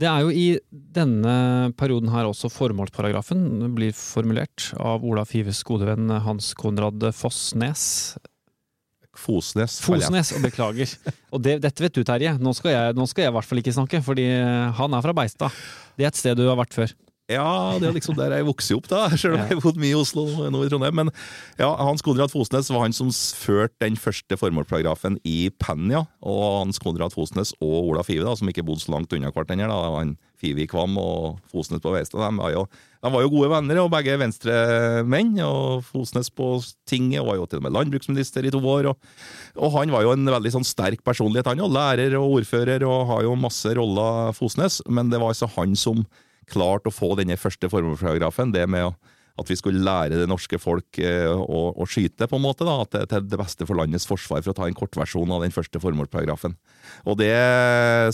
Det er jo i denne perioden her også formålsparagrafen blir formulert av Ola Fives gode venn Hans Konrad Fossnes. Fosnes. Fosnes, og beklager. Og det, dette vet du, Terje. Nå skal, jeg, nå skal jeg i hvert fall ikke snakke, fordi han er fra Beistad. Det er et sted du har vært før. Ja, det er liksom der jeg vokste opp, da. *laughs* Selv om jeg har bodd mye i Oslo nå i Trondheim. Men ja, Hans Konrad Fosnes var han som førte den første formålsparagrafen i Penja. Og Hans Konrad Fosnes og Ola Five, da, som ikke bodde så langt unna hverandre. Five i Kvam og Fosnes på Veistad. De var jo, de var jo gode venner, og begge venstremenn. Og Fosnes på tinget og var jo til og med landbruksminister i to år. Og, og han var jo en veldig sånn sterk personlighet, han òg. Lærer og ordfører og har jo masse roller, Fosnes. Men det var altså han som klarte å få denne første formålsparagrafen, det med å- at vi skulle lære det norske folk eh, å, å skyte, på en måte, da, til, til det beste for landets forsvar, for å ta en kortversjon av den første formålsparagrafen. Og det,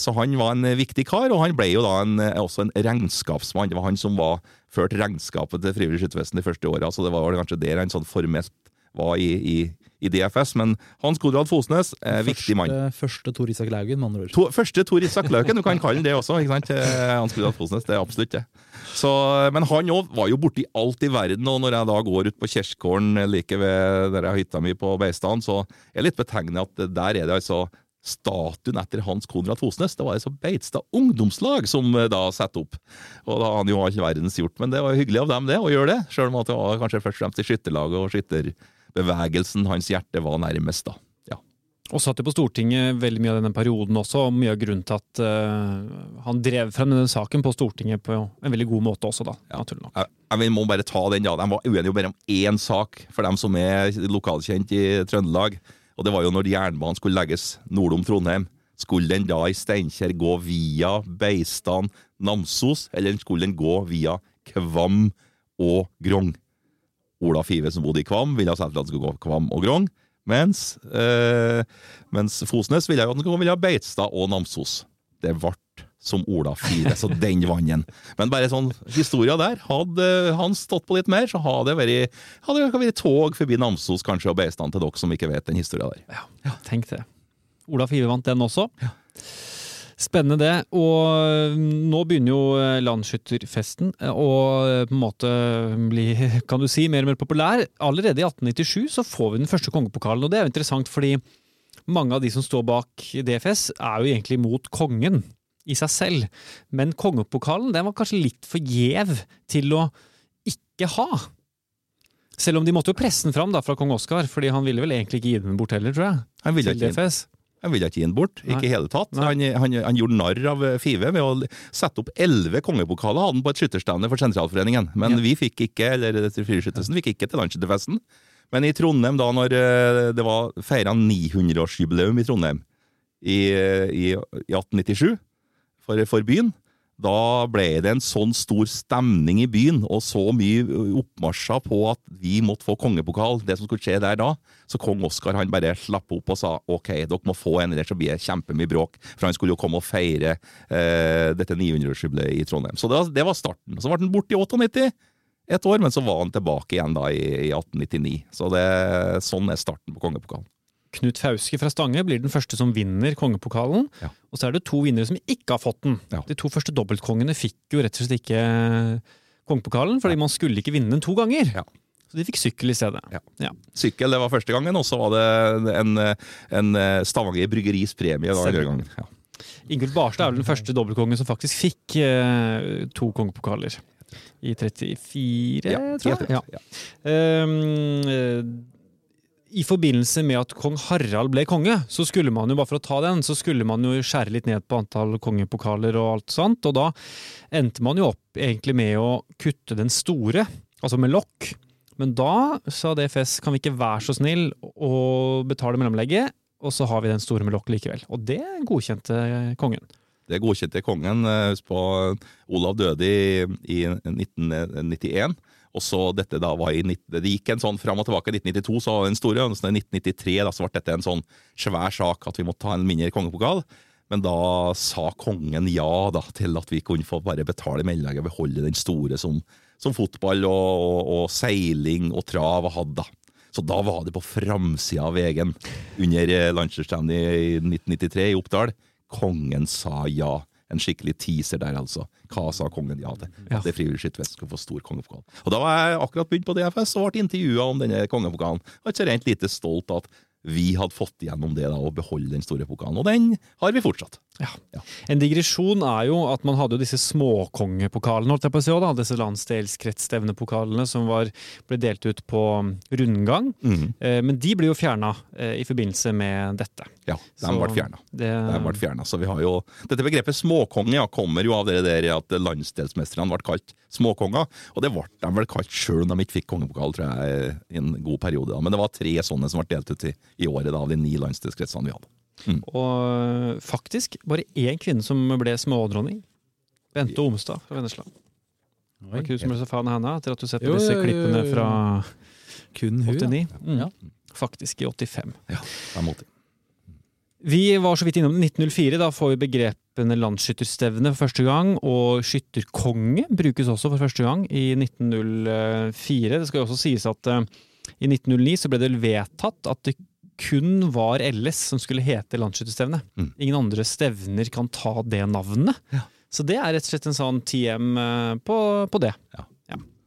så han var en viktig kar, og han ble jo da en, også en regnskapsmann. Det var han som var ført regnskapet til Frivillig Skyttervesen de første åra, så det var kanskje der han sånn formelt var i, i, i DFS. Men Hans Konrad Fosnes, eh, viktig mann. Første, Tor Isak Laugen, med andre ord. To, første Tor Isak Lauken, du kan kalle han det også. ikke sant? Eh, Hans Konrad Fosnes, det er absolutt det. Så, men han òg var jo borti alt i verden, og når jeg da går ut på Kjerkgården like ved der jeg har hytta mi på Beistan, så er det litt betegnende at der er det altså statuen etter Hans Konrad Fosnes. Det var altså Beitstad ungdomslag som eh, da setter opp. Og da har han jo all verdens gjort, men det var hyggelig av dem det, å gjøre det. Selv om at det var kanskje først og fremst i skytterlaget og skytterbevegelsen hans hjerte var nærmest, da. Ja. Og satt jo på Stortinget veldig mye av denne perioden også, og mye av grunnen til at uh, han drev frem denne saken på Stortinget på en veldig god måte også, da. Naturlig nok. Jeg, jeg må bare ta den, da. De var uenige bare om én sak, for dem som er lokalkjent i Trøndelag. Og det var jo når jernbanen skulle legges nordom Trondheim. Skulle den da i Steinkjer gå via Beistan, Namsos, eller skulle den gå via Kvam og Grong? Ola Five, som bodde i Kvam, ville at han skulle gå Kvam og Grong. Mens, eh, mens Fosnes ville jo at han skulle gå via Beitstad og Namsos. Det ble som Ola Five, så *laughs* den vant han. Men bare sånn historia der. Hadde han stått på litt mer, så hadde det vært, hadde det vært tog forbi Namsos kanskje og Beistan til dere som ikke vet den historia der. Ja, tenk det. Ola Five vant den også. Spennende det. Og nå begynner jo eh, landsskytterfesten eh, å eh, på en måte bli, *laughs* kan du si, mer og mer populær. Allerede i 1897 så får vi den første kongepokalen, og det er jo interessant fordi mange av de som står bak DFS er jo egentlig mot kongen. i seg selv, men kongepokalen den var kanskje litt for gjev til å ikke ha. Selv om de måtte jo presse den fram da, fra kong Oskar, fordi han ville vel egentlig ikke gi den bort heller, tror jeg. Han ville Til ikke, DFS. Han ville ikke gi den bort, ikke i hele tatt. Han, han, han gjorde narr av Five ved å sette opp elleve kongepokaler hadde han på et skytterstevne for Sentralforeningen. Men Ja. vi fikk ikke, eller Frieskyttelsen fikk ikke til landsskytterfesten. Men i Trondheim, da når eh, det var feira 900-årsjubileum i Trondheim i, i, i 1897 for, for byen, da ble det en sånn stor stemning i byen, og så mye oppmarsjer på at vi måtte få kongepokal, det som skulle skje der da. Så kong Oskar han bare slapp opp og sa ok, dere må få en, ellers så blir det kjempemye bråk. For han skulle jo komme og feire eh, dette 900-årsjubileet i Trondheim. Så det, var- det var starten. Så ble han borte i 98, et år, men så var han tilbake igjen da i, i 1899. Så det, sånn er starten på kongepokalen. Knut Fauske fra Stange blir den første som vinner kongepokalen. Ja. Og så er det to vinnere som ikke har fått den. Ja. De to første dobbeltkongene fikk jo rett og slett ikke kongepokalen, fordi man skulle ikke vinne den to ganger. Ja. Så de fikk sykkel i stedet. Ja. Ja. Sykkel det var første gangen, og så var det en, en Stavanger Bryggeris premie da, gangen. Ja. Ingulf Barstad er vel den første dobbeltkongen som faktisk fikk eh, to kongepokaler. I 34, Ja, tror jeg. Ja. ja. Eh, I forbindelse med at kong Harald ble konge, så skulle man jo bare for å ta den, så skulle man jo skjære litt ned på antall kongepokaler og alt sånt. Og da endte man jo opp egentlig med å kutte den store, altså med lokk. Men da sa DFS kan vi ikke være så snill å betale mellomlegget, og så har vi den store med lokk likevel. Og det godkjente kongen. Det godkjente kongen. eh, Husk på Olav døde i, i 1991. Og så dette da var i, nitt- Det gikk en sånn fram og tilbake. I 1992 så var det den store, og i 1993 da, så ble dette en sånn svær sak at vi måtte ha en mindre kongepokal. Men da sa kongen ja da, til at vi kunne få bare betale mellomlegget og beholde den store som, som fotball og, og, og seiling og trav hadde. Så da var det på framsida av VG-en under eh, i 1993 i Oppdal. Kongen sa ja. En skikkelig teaser der, altså. Hva sa kongen ja til? Ja. At det frivillige skyttervest skulle få stor kongepokal. Og Da var jeg akkurat begynt på DFS og ble intervjua om denne kongepokalen. Og ikke rent lite stolt at vi hadde fått igjennom det da, å beholde den store pokalen. Og den har vi fortsatt. Ja. Ja. En digresjon er jo at man hadde jo disse småkongepokalene, holdt jeg på å si, da, disse landsdelskretsstevnepokalene som var, ble delt ut på rundgang. Mhm. Eh, Men de ble jo fjerna i forbindelse med dette. Ja, de ble fjerna. Det, De så vi har jo, Dette begrepet småkonge ja, kommer jo av det der at landsdelsmesterne ble kalt småkonger. Og det ble de vel kalt sjøl om de ikke fikk kongepokal, tror jeg, i en god periode. da. Men det var tre sånne som ble delt ut i, i året da, av de ni landsdelskretsene vi hadde. Og faktisk bare én kvinne som ble smådronning. Bente Omstad fra Vennesla. Det var ikke hun som ble så fan av henne etter at du sett Jo, disse klippene fra Kun hun, 89? ja. Mm. Ja. Faktisk i 85. Ja, de måtte. Vi var så vidt innom det. 1904. Da får vi begrepene landsskytterstevne for første gang. Og skytterkonge brukes også for første gang i 1904. Det skal jo også sies at uh, i 1909 så ble det vedtatt at det kun var LS som skulle hete landsskytterstevne. Mm. Ingen andre stevner kan ta det navnet. Ja. Så det er rett og slett en sånn TM eh, på, på det.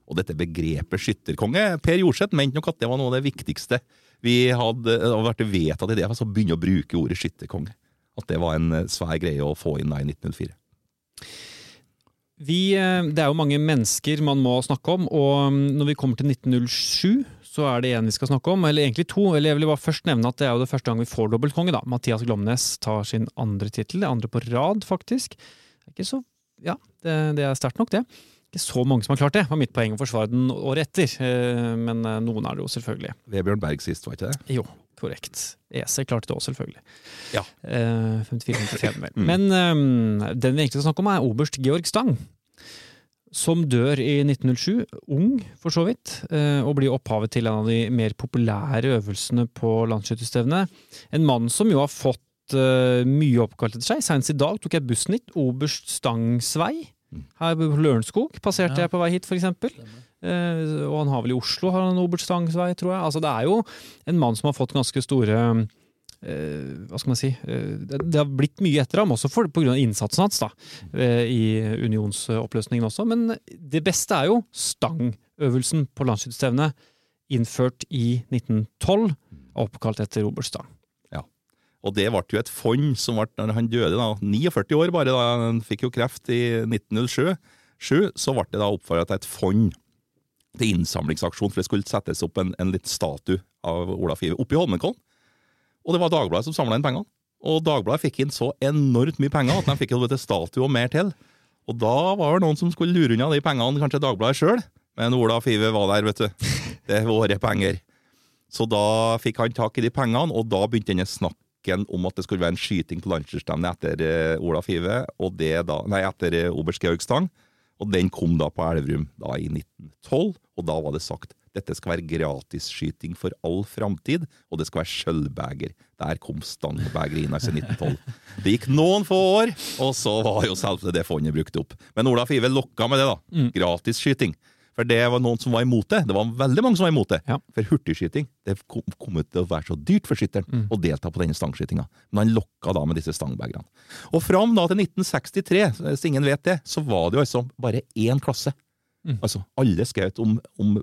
Og dette begrepet skytterkonge Per Jorseth mente nok at det var noe av det viktigste vi hadde hadde vært vedtatt i det, så begynne å bruke ordet skytterkonge. At det var en eh, svær greie å få inn i 1904. Vi, eh, det er jo mange mennesker man må snakke om, og mm, når vi kommer til 1907, så er det én vi skal snakke om, eller egentlig to. eller Jeg vil bare først nevne at det er jo det første gang vi får dobbeltkonge. da. Mathias Glomnes tar sin andre tittel, det andre på rad, faktisk. Det er ikke så, ja, det, det er sterkt nok, det. Ikke så mange som har klart det. Var mitt poeng å forsvare den året etter, eh, men eh, noen er det jo selvfølgelig. Vebjørn Berg sist, var ikke det? Jo, korrekt. EC klarte det òg, selvfølgelig. Ja. Eh, 54-55, vel. Mm. Men eh, den vi egentlig skal snakke om, er oberst Georg Stang. Som dør i 1907, ung for så vidt, eh, og blir opphavet til en av de mer populære øvelsene på landsskytterstevnet. En mann som jo har fått eh, mye oppkalt etter seg. Senest i dag tok jeg bussen hit, Oberst Stangs vei. Mm. Her på Lørenskog passerte Ja. jeg på vei hit, for eksempel. Eh, og han har vel i Oslo har han Oberst Stangs vei, tror jeg. Altså, det er jo en mann som har fått ganske store Hva skal man si eh, det, har blitt mye etter ham, også på grunn av innsatsen hans da, eh, i unionsoppløsningen også. Men det beste er jo stangøvelsen på landsskytterstevnet, innført i 1912, oppkalt etter Robert Stang. Og det ble jo et fond som ble, når han døde, da, 49 år bare, da han fikk jo kreft i 1907, så ble det da oppfordra til et fond til innsamlingsaksjon, for det skulle settes opp en, en litt statue av Olaf Ive oppe i Holmenkollen. Og det var Dagbladet som samla inn pengene. Og Dagbladet fikk inn så enormt mye penger at de fikk til statue og mer til. Og da var det noen som skulle lure unna de pengene, kanskje Dagbladet sjøl. Men Ola Five var der, vet du. Det er våre penger. Så da fikk han tak i de pengene, og da begynte denne snakken om at det skulle være en skyting på landslagsstevnet etter Ola Five, og det da, nei, etter eh, oberst Georg Stang. Og den kom da på Elverum da i 1912, og da var det sagt dette skal være gratisskyting for all framtid, og det skal være sølvbeger. Der kom stangbegeret inn altså i 1912. Det gikk noen få år, og så var jo selvfølgelig det fondet brukt opp. Men Olaf Ive lokka med det, da. Gratisskyting. For det var noen som var imot det. Det var veldig mange som var imot det. Ja. For hurtigskyting det kom, kom til å være så dyrt for skytteren å delta på denne stangskytinga. Men han lokka da med disse stangbegerne. Og fram da til 1963, hvis ingen vet det, så var det jo altså bare én klasse. Altså alle skjøt om, om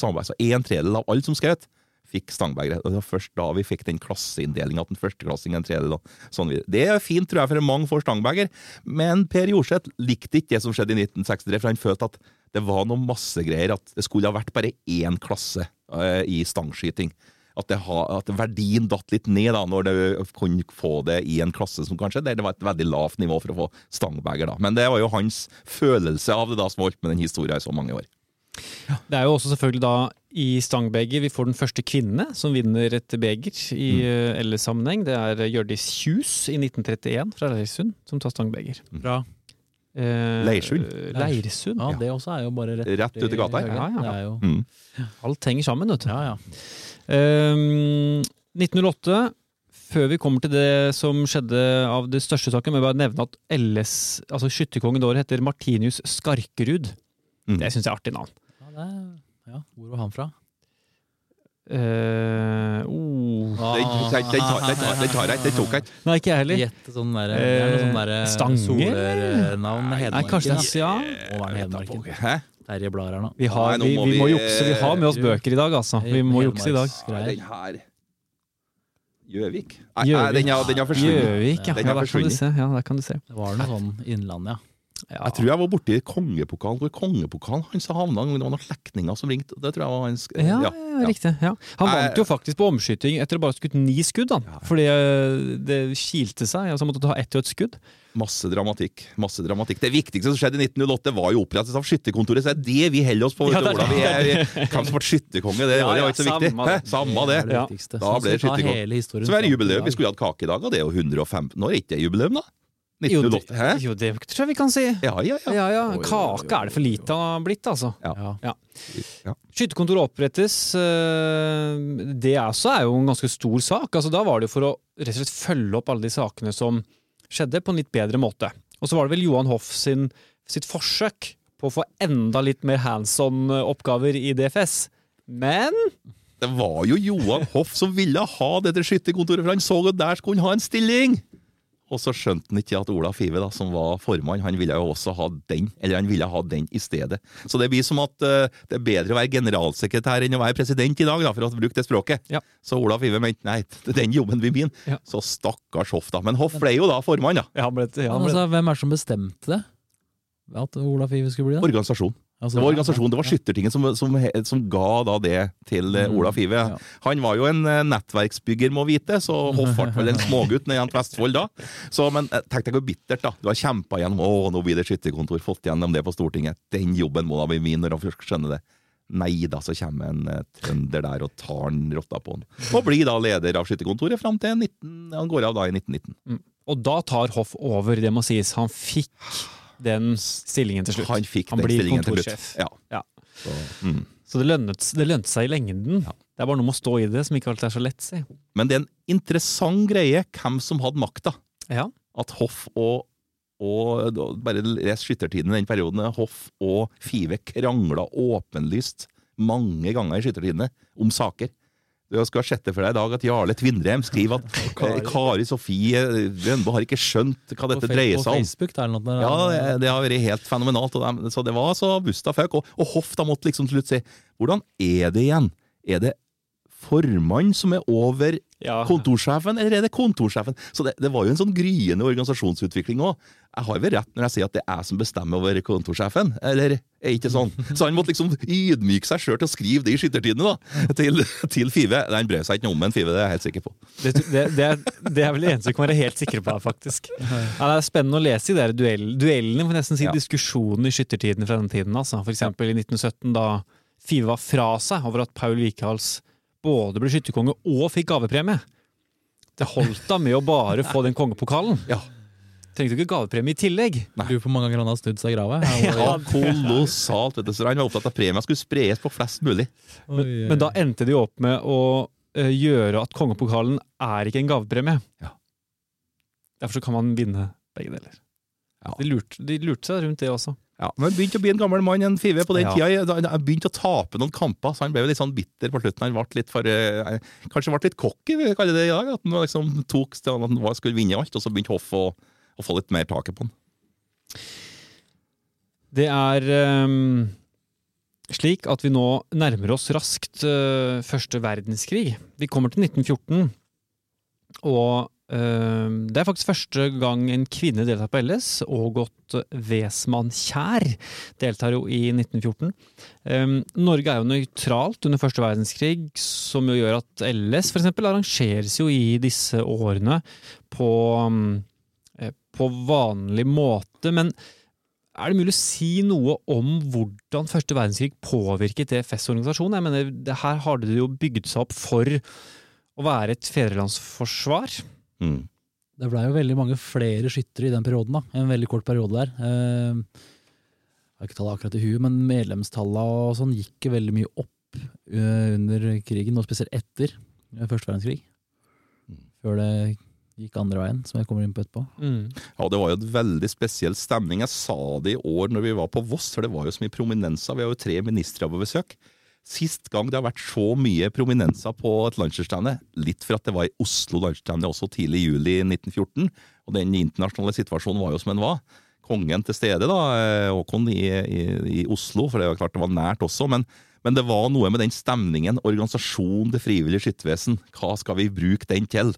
samarbeid. Så en tredjedel av alle som skjøt, fikk stangbegeret. Og det var først da vi fikk den klasseinndelinga at en førsteklassing en tredjedel. og Sånn videre. det er fint, tror jeg, for mange får stangbeger, men Per Jorseth likte ikke det som skjedde i 1963, for han følte at det var noe massegreier, at det skulle ha vært bare én klasse uh, i stangskyting. At, ha, at verdien datt litt ned da, når du kunne få det i en klasse som kanskje der det var et veldig lavt nivå for å få stangbeger. da. Men det var jo hans følelse av det da som holdt med den historien i så mange år. Det er jo også selvfølgelig da i stangbeger vi får den første kvinne som vinner et beger i mm. LS-sammenheng. Det er Hjørdis Kjus i 1931 fra Leirsund som tar stangbeger. Bra. Eh, Leirsund? Leirsund. Ja, det også er jo bare rett, Rett ut i gata her. Ja, ja. Det er jo, Mm. Alt henger sammen, vet du. ja, ja. Um, 1908, før vi kommer til det som skjedde av det største saken, må jeg bare nevne at LS, altså skytterkongen da heter Martinius Skarkerud. Mm. Det syns jeg er artig navn. Er, ja. Hvor var han fra? Uh, oh. Den, tar- jeg ikke. Nei, ikke jeg heller. Gjette sånn der, Det er sånn derre Stanger-navn. Nei, kanskje det, ja. Må være Hedmarken. Hæ? Terje blar her nå. Vi, har, Nei, nå vi, må vi må vi- jukse. Vi har med oss bøker i dag, altså. Vi må jukse i dag. Den her Gjøvik? Nei, nei, den har, forsvunnet. Gjøvik, ja. Der kan du se. Ja, der kan du se. Det var noe sånn Innlandet, ja. Ja. Jeg tror jeg var borti kongepokalen, hvor kongepokalen hans havna. Det var noen slektninger som ringte. Det tror jeg var hans Ja, ja, riktig. Ja. Han vant jo faktisk på omskyting etter å bare ha skutt ni skudd, han. Fordi eh, det kilte seg. Altså han måtte ta ett og ett skudd. Masse dramatikk. masse dramatikk. Det viktigste som skjedde i 1908, var jo opprettelsen av skytterkontoret. Så det er det vi holder oss på. Ja, det er Vi er, hvem som ble skytterkonge, det, Ja, ja, var ikke så viktig. samme det. Samme det. Det det Da ble det skytterkonge. Så er det jubileum. Vi skulle hatt kake i dag, og det er jo 115 år. er ikke det jubileum, da? Jo, det, 1908? Hæ? jo, det tror jeg vi kan si. Ja, ja, ja. Ja, ja. Kake er det for lite av blitt, altså. Ja. Ja. Skytterkontoret opprettes. eh, Det også er jo en ganske stor sak. Altså, da var det jo for å rett og slett følge opp alle de sakene som skjedde, på en litt bedre måte. Og så var det vel Johan Hoff sin, sitt forsøk på å få enda litt mer hands on-oppgaver i DFS. Men Det var jo Johan Hoff som ville ha dette skytterkontoret, for han så at der skulle han ha en stilling! Og så skjønte han ikke at Olaf Five, da, som var formann, han ville jo også ha den, eller han ville ha den i stedet. Så det blir som at uh, det er bedre å være generalsekretær enn å være president i dag, da, for å bruke det språket. Ja. Så Olaf Five mente nei, det *laughs* den jobben blir min. Ja. Så stakkars Hoff, da. Men Hoff ble jo da formann, da. ja, ble, ja, Men ble, altså, hvem er det som bestemte det? At Olaf Ive skulle bli det? Organisasjon. Altså, Det var organisasjonen, det var Skyttertinget som, som, som ga da det til eh, Mm, Olaf Ive. ja. Han var jo en eh, nettverksbygger, må vite, så Hoff ble vel en smågutt nede i Vestfold da. Så, men eh, tenk deg hvor bittert, da. Du har kjempa gjennom å, nå blir det skytterkontor, fått gjennom det på Stortinget. Den jobben må da bli min når han først skjønner det. Nei da, så kommer en trønder der og tar den rotta på han. Og blir da leder av skytterkontoret fram til 19, han går av da i 1919. og da tar Hoff over, det må sies. Han fikk den stillingen til slutt. Han fikk Han den stillingen til slutt. Ja. Ja. Så, mm. Så det lønnet, det lønte seg i lengden. Det er bare noe med å stå i det som ikke alltid er så lett, si. Men det er en interessant greie hvem som hadde makta. Ja. at Hoff og, og bare les skyttertiden i den perioden, Hoff og Five krangla åpenlyst mange ganger i skyttertidene om saker. Du skal sjette for deg i dag at Jarle Tvindrem skriver at *laughs* Kari, Kari Sofie Rønbo har ikke skjønt hva dette dreier seg om. På Facebook, det er noe der, Ja, det, det har vært helt fenomenalt. Så det var så busta føk. Og, og Hoff da måtte liksom til slutt si hvordan er det igjen? Er det formann som er over Ja. kontorsjefen, eller er det kontorsjefen? Så det, det var jo en sånn gryende organisasjonsutvikling òg. Jeg har vel rett når jeg sier at det er jeg som bestemmer over kontorsjefen, eller er ikke sånn? Så han måtte liksom ydmyke seg sjøl til å skrive det i skyttertidene, da, til, til Five. Han brød seg ikke noe om en Five, det er jeg helt sikker på. Det, det, det, er, det er vel det eneste vi kan være helt sikre på faktisk. Ja, det er spennende å lese de der duell, duellene, for nesten si Ja. diskusjonene i skyttertidene fra den tiden. Altså. For eksempel i 1917, da Five var fra seg over at Paul Wikhals både ble skytterkonge og fikk gavepremie. Det holdt da med å bare få den kongepokalen. Ja. Trengte ikke gavepremie i tillegg. Du på hvor mange ganger han har snudd seg i grava. *laughs* Ja, kolossalt. vet du. Så han var opptatt av at premien skulle spres på flest mulig. Men da endte de opp med å eh, gjøre at kongepokalen er ikke en gavepremie. Ja. Derfor så kan man vinne begge deler. Ja. De, lurte, de lurte seg rundt det også. Ja, men begynte å bli en gammel mann, en Five, på den Ja. tida. Han begynte å tape noen kamper, så han ble litt sånn bitter på slutten. Han ble litt for eh, Kanskje ble litt cocky, vi kaller det i dag. At han liksom tok til at han skulle vinne alt, og så begynte Hoff å, å få litt mer taket på han. Det er um, slik at vi nå nærmer oss raskt uh, første verdenskrig. Vi kommer til 1914, og det er faktisk første gang en kvinne deltar på LS. Ågot Wesmann Kjær deltar jo i 1914. Ehm, Norge er jo nøytralt under første verdenskrig, som jo gjør at LS eksempel arrangeres jo i disse årene på, mm, eh, på vanlig måte. Men er det mulig å si noe om hvordan første verdenskrig påvirket DFS-organisasjonen? Jeg mener, her har det jo bygd seg opp for å være et fedrelandsforsvar. Mm. Det blei jo veldig mange flere skyttere i den perioden. da, En veldig kort periode der. Eh, jeg har ikke tallet akkurat i huet, men medlemstallene og sånn gikk veldig mye opp eh, under krigen, og spesielt etter eh, første verdenskrig. Mm. Før det gikk andre veien, som jeg kommer inn på etterpå. Ja, Det var jo et veldig spesiell stemning. Jeg sa det i år når vi var på Voss, for det var jo så mye prominenser. Vi har jo tre ministre på besøk. Sist gang det har vært så mye prominenser på et landslagsstevne, litt for at det var i Oslo landslagsstevne også tidlig i juli 1914, og den internasjonale situasjonen var jo som den var. Kongen til stede, da, eh, Håkon i, i, i Oslo, for det var klart det var nært også. men men det var noe med den stemningen. Organisasjon, det frivillige skyttervesen. Hva skal vi bruke den til?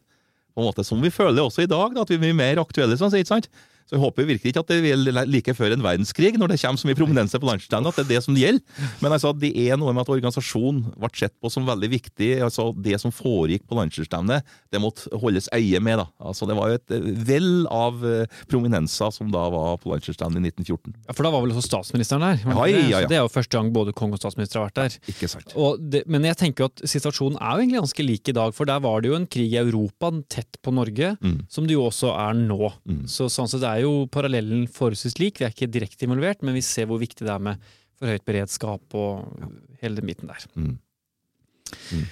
på en måte Som vi føler også i dag, da, at vi blir mer aktuelle. Sånn, ikke sant? Så jeg håper virkelig ikke at det vil like før en verdenskrig, når det kommer så mye prominense på landslagsstevnet, at det er det som gjelder. Men altså, det er noe med at organisasjonen ble sett på som veldig viktig. altså Det som foregikk på landslagsstevnet, det måtte holdes øye med. da. Altså Det var jo et eh, vell av eh, prominenser som da var på landslagsstevnet i 1914. Ja, For da var vel også statsministeren der? Ja, ja, ja. Det er jo første gang både kong og statsminister har vært der. Ikke sant? Det, men jeg tenker jo at situasjonen er jo egentlig ganske lik i dag, for der var det jo en krig i Europa tett på Norge, Mm. som det jo også er nå. Mm. Så sånn sett er jo parallellen forholdsvis lik. Vi er ikke direkte involvert, men vi ser hvor viktig det er med forhøyet beredskap og hele den biten der. Mm.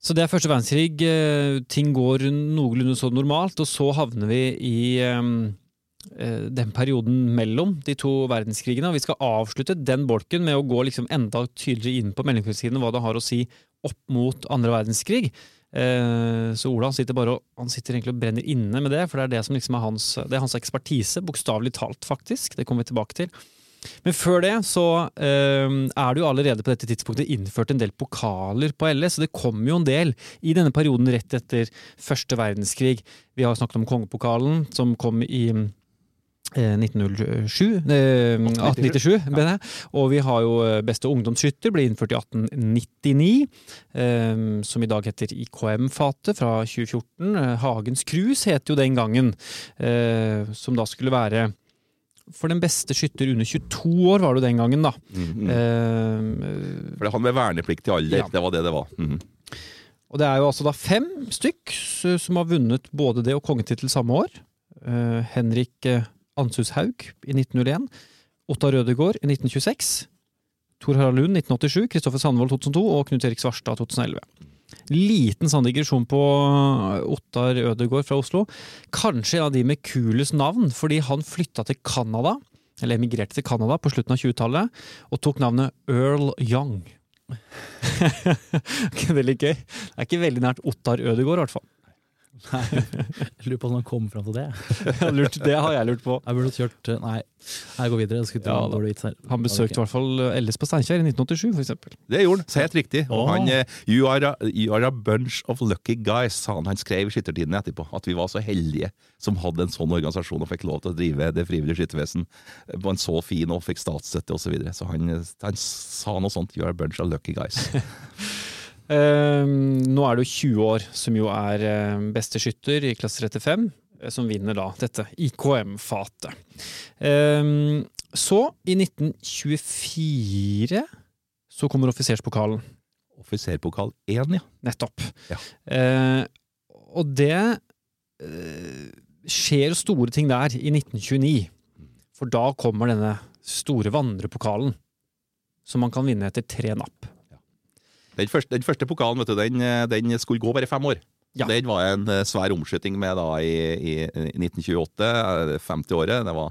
Så det er første verdenskrig. eh, Ting går noenlunde så normalt, og så havner vi i eh, eh, den perioden mellom de to verdenskrigene. Og vi skal avslutte den bolken med å gå liksom enda tydeligere inn på mellomkrigstiden, hva det har å si opp mot andre verdenskrig. Eh, Så Ola sitter bare og, han sitter egentlig og brenner inne med det, for det er det som liksom er hans, det er hans ekspertise, bokstavelig talt, faktisk. Det kommer vi tilbake til. Men før det så eh, er det jo allerede på dette tidspunktet innført en del pokaler på LS, så det kom jo en del i denne perioden rett etter første verdenskrig. Vi har snakket om kongepokalen, som kom i 1907, eh, 1897, mener jeg. og vi har jo eh, Beste ungdomsskytter, ble innført i 1899, eh, som i dag heter IKM-fatet fra 2014. Eh, Hagens Krus het jo den gangen, eh, som da skulle være for den beste skytter under 22 år, var det jo den gangen, da. Mm, -hmm. Eh, For det han med vernepliktig alder, Ja. det var det det var. Mhm. og det er jo altså da fem stykk som har vunnet både det og kongetittel samme år. Eh, Henrik eh, Anshushaug i 1901. Ottar Rødegård i 1926. Tor Harald Lund 1987, Kristoffer Sandvold 2002 og Knut Erik Svarstad 2011. Liten sånn digresjon på Ottar Ødegård fra Oslo. Kanskje en av de med kulest navn, fordi han flytta til Canada, eller emigrerte til Canada på slutten av 20-tallet, og tok navnet Earl Young. *laughs* det ikke veldig gøy. Det er ikke veldig nært Ottar Ødegård, i hvert fall. *laughs* Jeg lurer på hvordan han kom fram til det. *laughs* Lurt, det har jeg lurt på. Jeg burde kjørt eh, Nei, jeg går videre. Jeg Ja, ja, da. vits her. Han besøkte i hvert fall Ellis på Steinkjer i 1987, for eksempel. Det gjorde han, så helt riktig. Oh. Han, eh, you, are a, you are a bunch of lucky guys, sa han. Han skrev i Skyttertiden etterpå at vi var så heldige som hadde en sånn organisasjon og fikk lov til å drive det frivillige skyttervesen på en så fin og fikk statsstøtte osv. Så, videre. så han, han sa noe sånt. You are a bunch of lucky guys. *laughs* Ehm, nå er det jo 20 år, som jo er eh, beste skytter i klasse 35, eh, som vinner da dette IKM-fatet. Ehm, så, i 1924, så kommer offiserspokalen. Offiserpokal 1, ja. Nettopp. Ja. Eh, og det eh, skjer store ting der i 1929. For da kommer denne store vandrepokalen, som man kan vinne etter tre napp. Den første, den første pokalen vet du, den, eh, den skulle gå bare fem år. Ja. Den var en eh, svær omskyting med da i, i, i 1928, eh, 50-året. Det var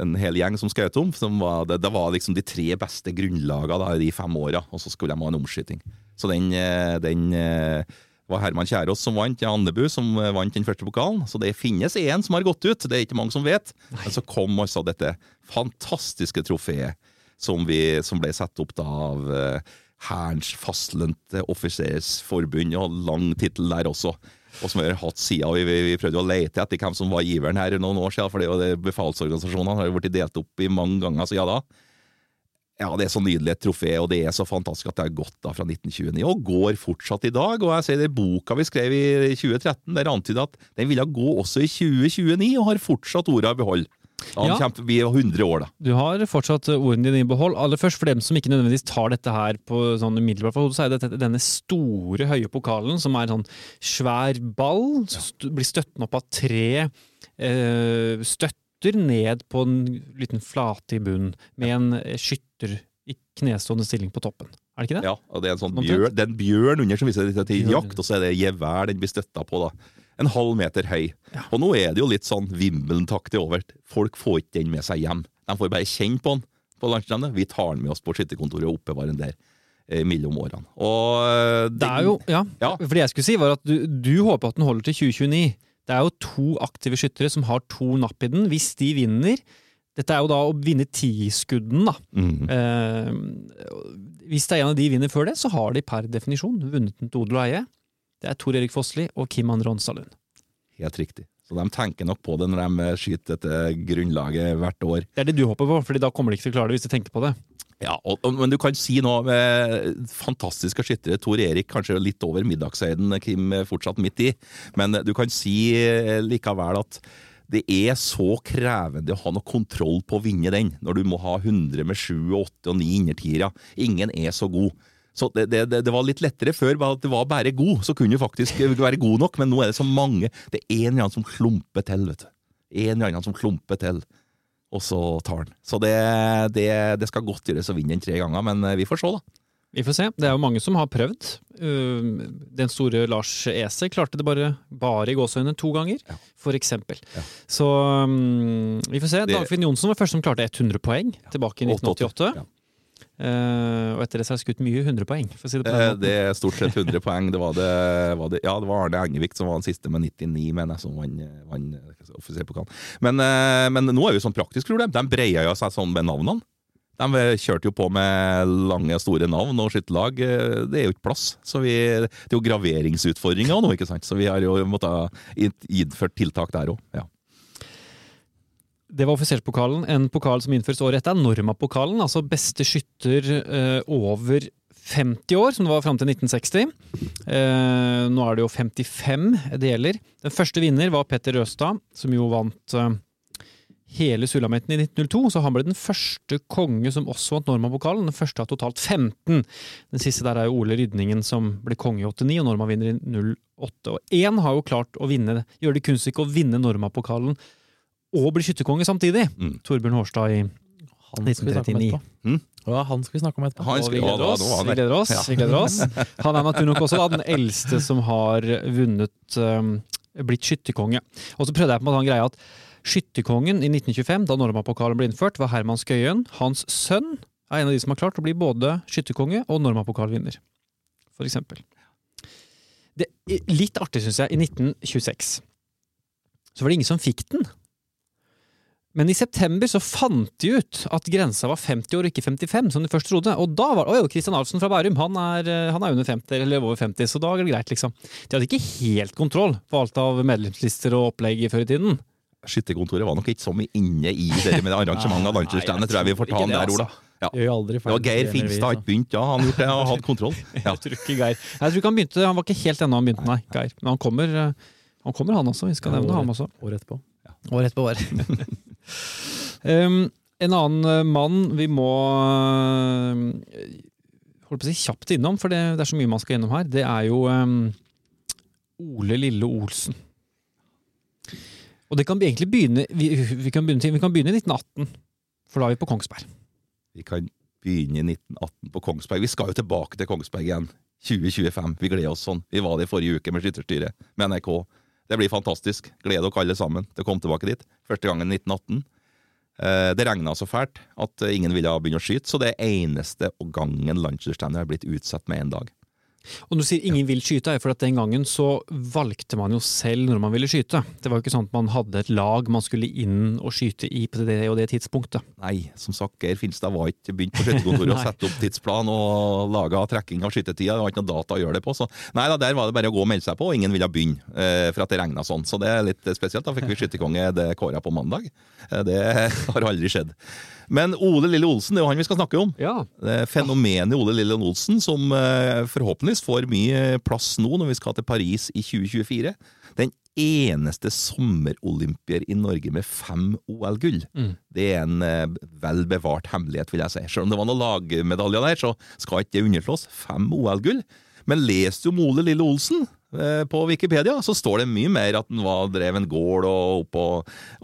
en hel gjeng som skjøt om. Som var, det, det var liksom de tre beste grunnlagene da, i de fem åra, og så skulle de ha en omskyting. Så den, eh, den eh, var Herman Kjærås som vant, ja, Andebu som eh, vant den første pokalen. Så det finnes én som har gått ut, det er ikke mange som vet. Men så kom altså dette fantastiske trofeet som, vi, som ble satt opp da av eh, Hærens fastlønte offisersforbund, og lang tittel der også. Og som vi har hatt siden, vi, vi, vi prøvde å lete etter hvem som var giveren her noen år siden, for det er jo befalsorganisasjonene har jo blitt delt opp i mange ganger siden da. Ja, det er så nydelig et trofé, og det er så fantastisk at det har gått da fra 1929, og går fortsatt i dag. Og jeg ser det boka vi skrev i 2013, der antyder at den ville gå også i 2029, og har fortsatt orda i behold. Da Ja. kommer vi 100 år, da. Du har fortsatt ordene dine i behold. Aller først, for dem som ikke nødvendigvis tar dette her på sånn umiddelbart hodet, så er det dette- denne store, høye pokalen, som er en sånn svær ball, st blir støttende opp av tre eh, støtter ned på en liten flate i bunnen, med en eh, skytter i knestående stilling på toppen. Er det ikke det? Ja, og det er en sånn bjørn, det er en bjørn under som viser litt til jakt, og så er det gevær den blir støtta på. da. En halv meter høy. Ja. Og nå er det jo litt sånn Wimbledon-taktig over. Folk får ikke den med seg hjem. De får bare kjenne på den på landstevnet. Vi tar den med oss på skytterkontoret og oppbevarer den der eh, mellom årene. Og den, Det er jo, ja, Ja. for det jeg skulle si var at du, du håper at den holder til 2029. Det er jo to aktive skyttere som har to napp i den. Hvis de vinner Dette er jo da å vinne tiskudden, da. Mm. Eh, hvis det er en av de vinner før det, så har de per definisjon vunnet den til odel og eie. Det er Tor Erik Fossli og Kim Andre Onsdalund. Helt riktig. Så de tenker nok på det når de skyter dette grunnlaget hvert år. Det er det du håper på, for da kommer de ikke til å klare det hvis de tenker på det. Ja, og, Men du kan si noe med fantastiske skyttere. Tor Erik kanskje litt over middagshøyden, Kim er fortsatt midt i. Men du kan si eh, likevel at det er så krevende å ha noe kontroll på å vinne den, når du må ha 100 med 7, 8 og 9 innertiere. Ingen er så god. Så det, det, det var litt lettere før, bare at det var bare god, så kunne du faktisk være god nok. Men nå er det så mange. Det er en eller annen som klumper til, vet du. En eller annen som klumper til og så tar han. Så det, det, det skal godt gjøres å vinne den tre ganger, men eh, vi får se, da. Vi får se. Det er jo mange som har prøvd. Uh, Den store Lars Ese klarte det bare, bare i gåseøynene to ganger, Ja. for eksempel. Ja. Så um, vi får se. Dagfinn Johnsen var først som klarte 100 poeng tilbake i 1988. Uh, og etter det så har jeg skutt mye 100 poeng, si det Eh. Det er stort sett 100 poeng. Det var, det, var det, ja, det var Arne Engevik som var den siste med 99, mener jeg, som vant vann, offiserpokalen. Men, uh, men nå er jo sånn praktisk problem. De breia jo seg sånn med navnene. De eh, kjørte jo på med lange, store navn og skytterlag. lag, Det er jo ikke plass. Så vi, det er jo graveringsutfordringer nå, ikke sant. Så vi har jo måttet innført tiltak der òg. Ja. Det var offiserspokalen, en pokal som innføres året etter. er Normapokalen. altså beste skytter eh, over 50 år, som det var fram til 1960. Eh, nå er det jo 55 det gjelder. Den første vinner var Petter Røstad, som jo vant eh, hele Sulamitten i 1902. Så han ble den første konge som også vant Normapokalen. Den første av totalt 15. Den siste der er jo Ole Rydningen som ble konge i 89, og Norma vinner i 08. Og én har jo klart å vinne, gjøre det kunststykket å vinne Normapokalen og bli skytterkonge samtidig. Mm. Torbjørn Hårstad i Han skal vi snakke om 1939. Mm. Ja, han skal vi snakke om etterpå. Han skal- vi gleder oss. ja, han Vi gleder oss. Vi gleder oss. Han er naturlig nok også da, den eldste som har vunnet um, blitt skytterkonge. Og så prøvde jeg på en måte at skytterkongen i 1925, da Normapokalen ble innført, var Herman Skøyen. Hans sønn er en av de som har klart å bli både skytterkonge og Normapokalvinner, for eksempel. Det litt artig, syns jeg, i 1926 så var det ingen som fikk den. Men i september så fant de ut at grensa var 50 år ikke 55, som de først trodde. Og da var det Kristian Arvsen fra Bærum, han er, eh, han er under 50, eller over 50, så da er det greit, liksom. De hadde ikke helt kontroll på alt av medlemslister og opplegg før i tiden. Skytterkontoret var nok ikke så mye inne i det med arrangementet av landslagsstevnet, tror jeg vi får ta den der, altså. Ola. Ja. Gjør aldri Det feil. var Geir Finstad har ikke begynt, ja. Han har gjort det og hatt kontroll. Ja. *laughs* Jeg tror ikke Geir Jeg tror ikke han begynte, han var ikke helt ennå han begynte, nei, Geir. Men han kommer, eh, han kommer han også. Vi skal nevne ham også. Året etterpå. Ja. rett etterpå, var. *laughs* um, en annen eh, mann vi må uh, holdt på å si kjapt innom, for det, det er så mye man skal innom her, det er jo um, Ole Lille Olsen. Og det kan egentlig begynne vi, vi, kan begynne, vi kan begynne i 1918, for da er vi på Kongsberg. Vi kan begynne i 1918 på Kongsberg. Vi skal jo tilbake til Kongsberg igjen. 2025. Vi gleder oss sånn. Vi var det i forrige uke med Skytterstyret, med NRK. Det blir fantastisk. Gleder dere alle sammen til å komme tilbake dit. Første gangen i 1918. Eh, Det regna så fælt at ingen ville begynne å skyte, så det er eneste gangen landslagsstevnet har blitt utsatt med én dag. Og når du sier ingen vil skyte, er for at den gangen så valgte man jo selv når man ville skyte. Det var jo ikke sånn at man hadde et lag man skulle inn og skyte i på det og det tidspunktet. Nei, som sagt, Geir Finstad var ikke begynt på skytterkontoret *laughs* å sette opp tidsplan og laga trekking av skyttetida. Det var ikke noe data å gjøre det på. Så nei da, der var det bare å gå og melde seg på, og ingen ville begynne eh, for at det regna sånn. Så det er litt spesielt. Da fikk vi skytterkonge det kåra på mandag. Eh, Det *laughs* har aldri skjedd. Men Ole Lille Olsen, det er jo han vi skal snakke om. Ja, Fenomenet Ole Lille Olsen, som eh, forhåpentligvis får mye plass nå når vi skal til Paris i 2024. Den eneste sommerolympier i Norge med fem OL-gull. Mm. Det er en eh, vel bevart hemmelighet, vil jeg si. Selv om det var noen lagmedaljer der, så skal ikke det underslås. Fem OL-gull. Men les du om Ole Lille Olsen på Wikipedia, så står det mye mer at han var, drev en gård og oppå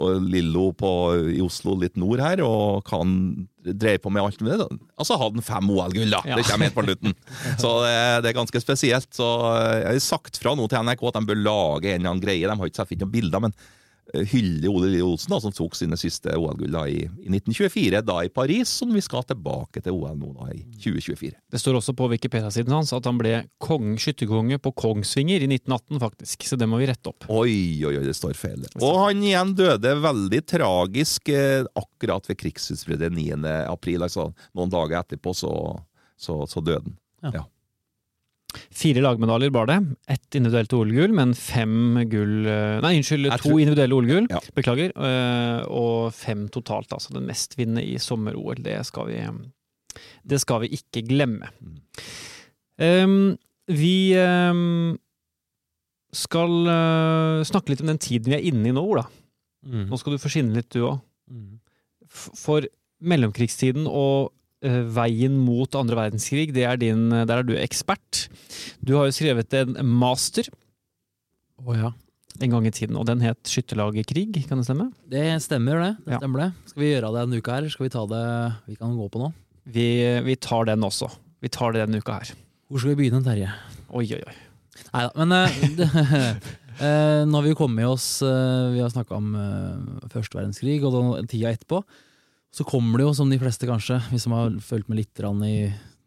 og Lillo på, i Oslo litt nord her, og hva han drev på med alt med det. Altså hadde han fem OL-gull, da! Ja. Det kommer helt på slutten. *laughs* Så det, det er ganske spesielt. Så eh, jeg har sagt fra nå til NRK at de bør lage en eller annen greie. De har ikke sett noen bilder, men eh, hylle Ole Lille Olsen, da, som tok sine siste OL-gull i, i 1924, da i Paris, som vi skal tilbake til OL nå da i 2024. Det står også på Wikipedia-siden hans at han ble kong, skytterkonge på Kongsvinger i 1918, faktisk. Så det må vi rette opp. Oi, oi, oi, det står feil. Og han igjen døde veldig tragisk eh, akkurat ved krigsutbruddet 9. april. Altså noen dager etterpå så, så, så døde han. Fire lagmedaljer bar det. Ett individuelt OL-gull, men fem gull eh, Nei, unnskyld, to tror- individuelle OL-gull. Ja. Beklager. eh, Og fem totalt, altså. Den mestvinnende i sommer-OL. Det, det skal vi ikke glemme. Mm. Um, vi um, skal uh, snakke litt om den tiden vi er inne i nå, Ola. Mm. Nå skal du få skinne litt, du òg. Mm. For mellomkrigstiden og veien mot andre verdenskrig, det er din, der er du ekspert. Du har jo skrevet en master Å ja. en gang i tiden, og den het 'Skytterlagerkrig', kan det stemme? Det stemmer, det. det Ja. stemmer det. Skal vi gjøre det denne uka her, eller skal vi ta det vi kan gå på nå? Vi, vi tar den også. Vi tar det denne uka her. Hvor skal vi begynne, Terje? Oi, oi, oi. Nei da, men eh, *laughs* eh, nå har vi jo kommet oss eh, Vi har snakka om eh, første verdenskrig og den tida etterpå. Så kommer det jo, som de fleste kanskje, vi som har fulgt med litt i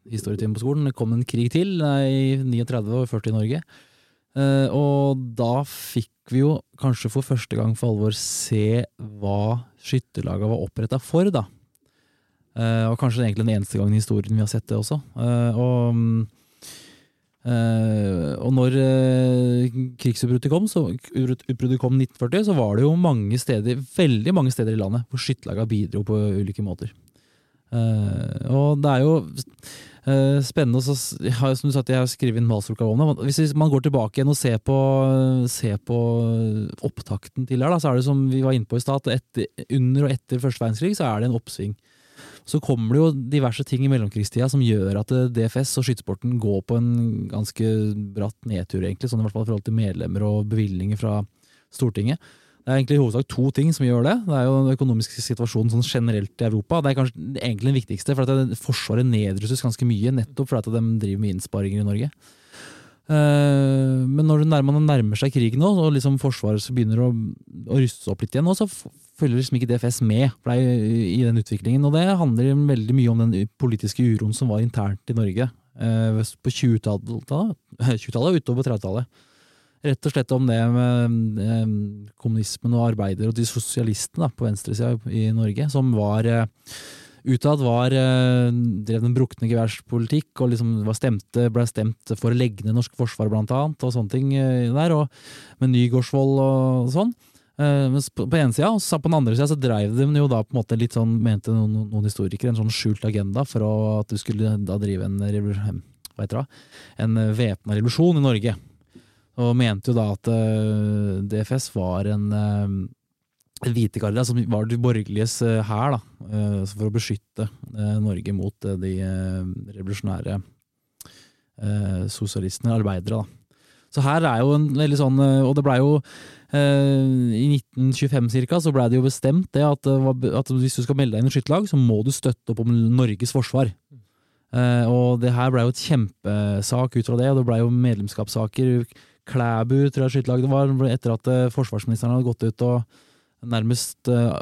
historietimen på skolen, det kom en krig til i 39 og 40 i Norge. Eh, og da fikk vi jo kanskje for første gang for alvor se hva skytterlaga var oppretta for, da. Eh, og kanskje egentlig den eneste gangen i historien vi har sett det også. Eh, og Eh, og når uh, krigsutbruddet kom, så, kom 1940, så var det jo mange steder, veldig mange steder i landet hvor skytterlaga bidro på ulike måter. Uh, og det er jo uh, spennende så, ja, Som du sa, jeg har skrevet om det. Hvis man går tilbake igjen og ser på, ser på opptakten til her, da, så er det som vi var inne på i stad, at etter, under og etter første verdenskrig så er det en oppsving. Så kommer det jo diverse ting i mellomkrigstida som gjør at eh, DFS og skytesporten går på en ganske bratt nedtur, egentlig, sånn i hvert fall i forhold til medlemmer og bevilgninger fra Stortinget. Det er egentlig i hovedsak to ting som gjør det. Det er jo den økonomiske situasjonen sånn generelt i Europa. Det er kanskje egentlig den viktigste, for at Forsvaret nedrustes ganske mye, nettopp fordi at de driver med innsparinger i Norge. Eh, men når man nærmer seg krigen nå, og liksom Forsvaret begynner å, å ruste opp litt igjen, nå, så følger liksom ikke DFS med i den utviklingen. Og det handler veldig mye om den politiske uroen som var internt i Norge eh, på 20-tallet 20 *laughs* og utover 30-tallet. rett og slett om det med eh, kommunismen og arbeider og de sosialistene på venstresida i Norge, som var eh, utad var drev den brukne geværspolitikk og liksom var stemte, ble stemt for å legge ned norsk forsvar blant annet, og sånne ting der, og med Nygårdsvold og sånn. Eh, på på ene sida, og på den andre sida så dreiv de jo da på en måte litt sånn, mente noen, noen historikere, en sånn skjult agenda for å, at du skulle da drive en hva heter det, en væpna revolusjon i Norge. Og mente jo da at uh, DFS var en uh, hvitegarde som var de borgerliges eh, hær, da, eh, for å beskytte eh, Norge mot eh, de eh, revolusjonære eh, sosialistene, arbeidere. Da. Så her er jo en veldig sånn eh, Og det blei jo eh, I 1925 cirka, så blei det jo bestemt det at, at hvis du skal melde deg inn i skytterlag, så må du støtte opp om Norges forsvar. Eh, og det her blei jo et kjempesak ut fra det, og det blei jo medlemskapssaker. Klæbu tror jeg skytterlaget var, etter at eh, forsvarsministeren hadde gått ut og nærmest eh,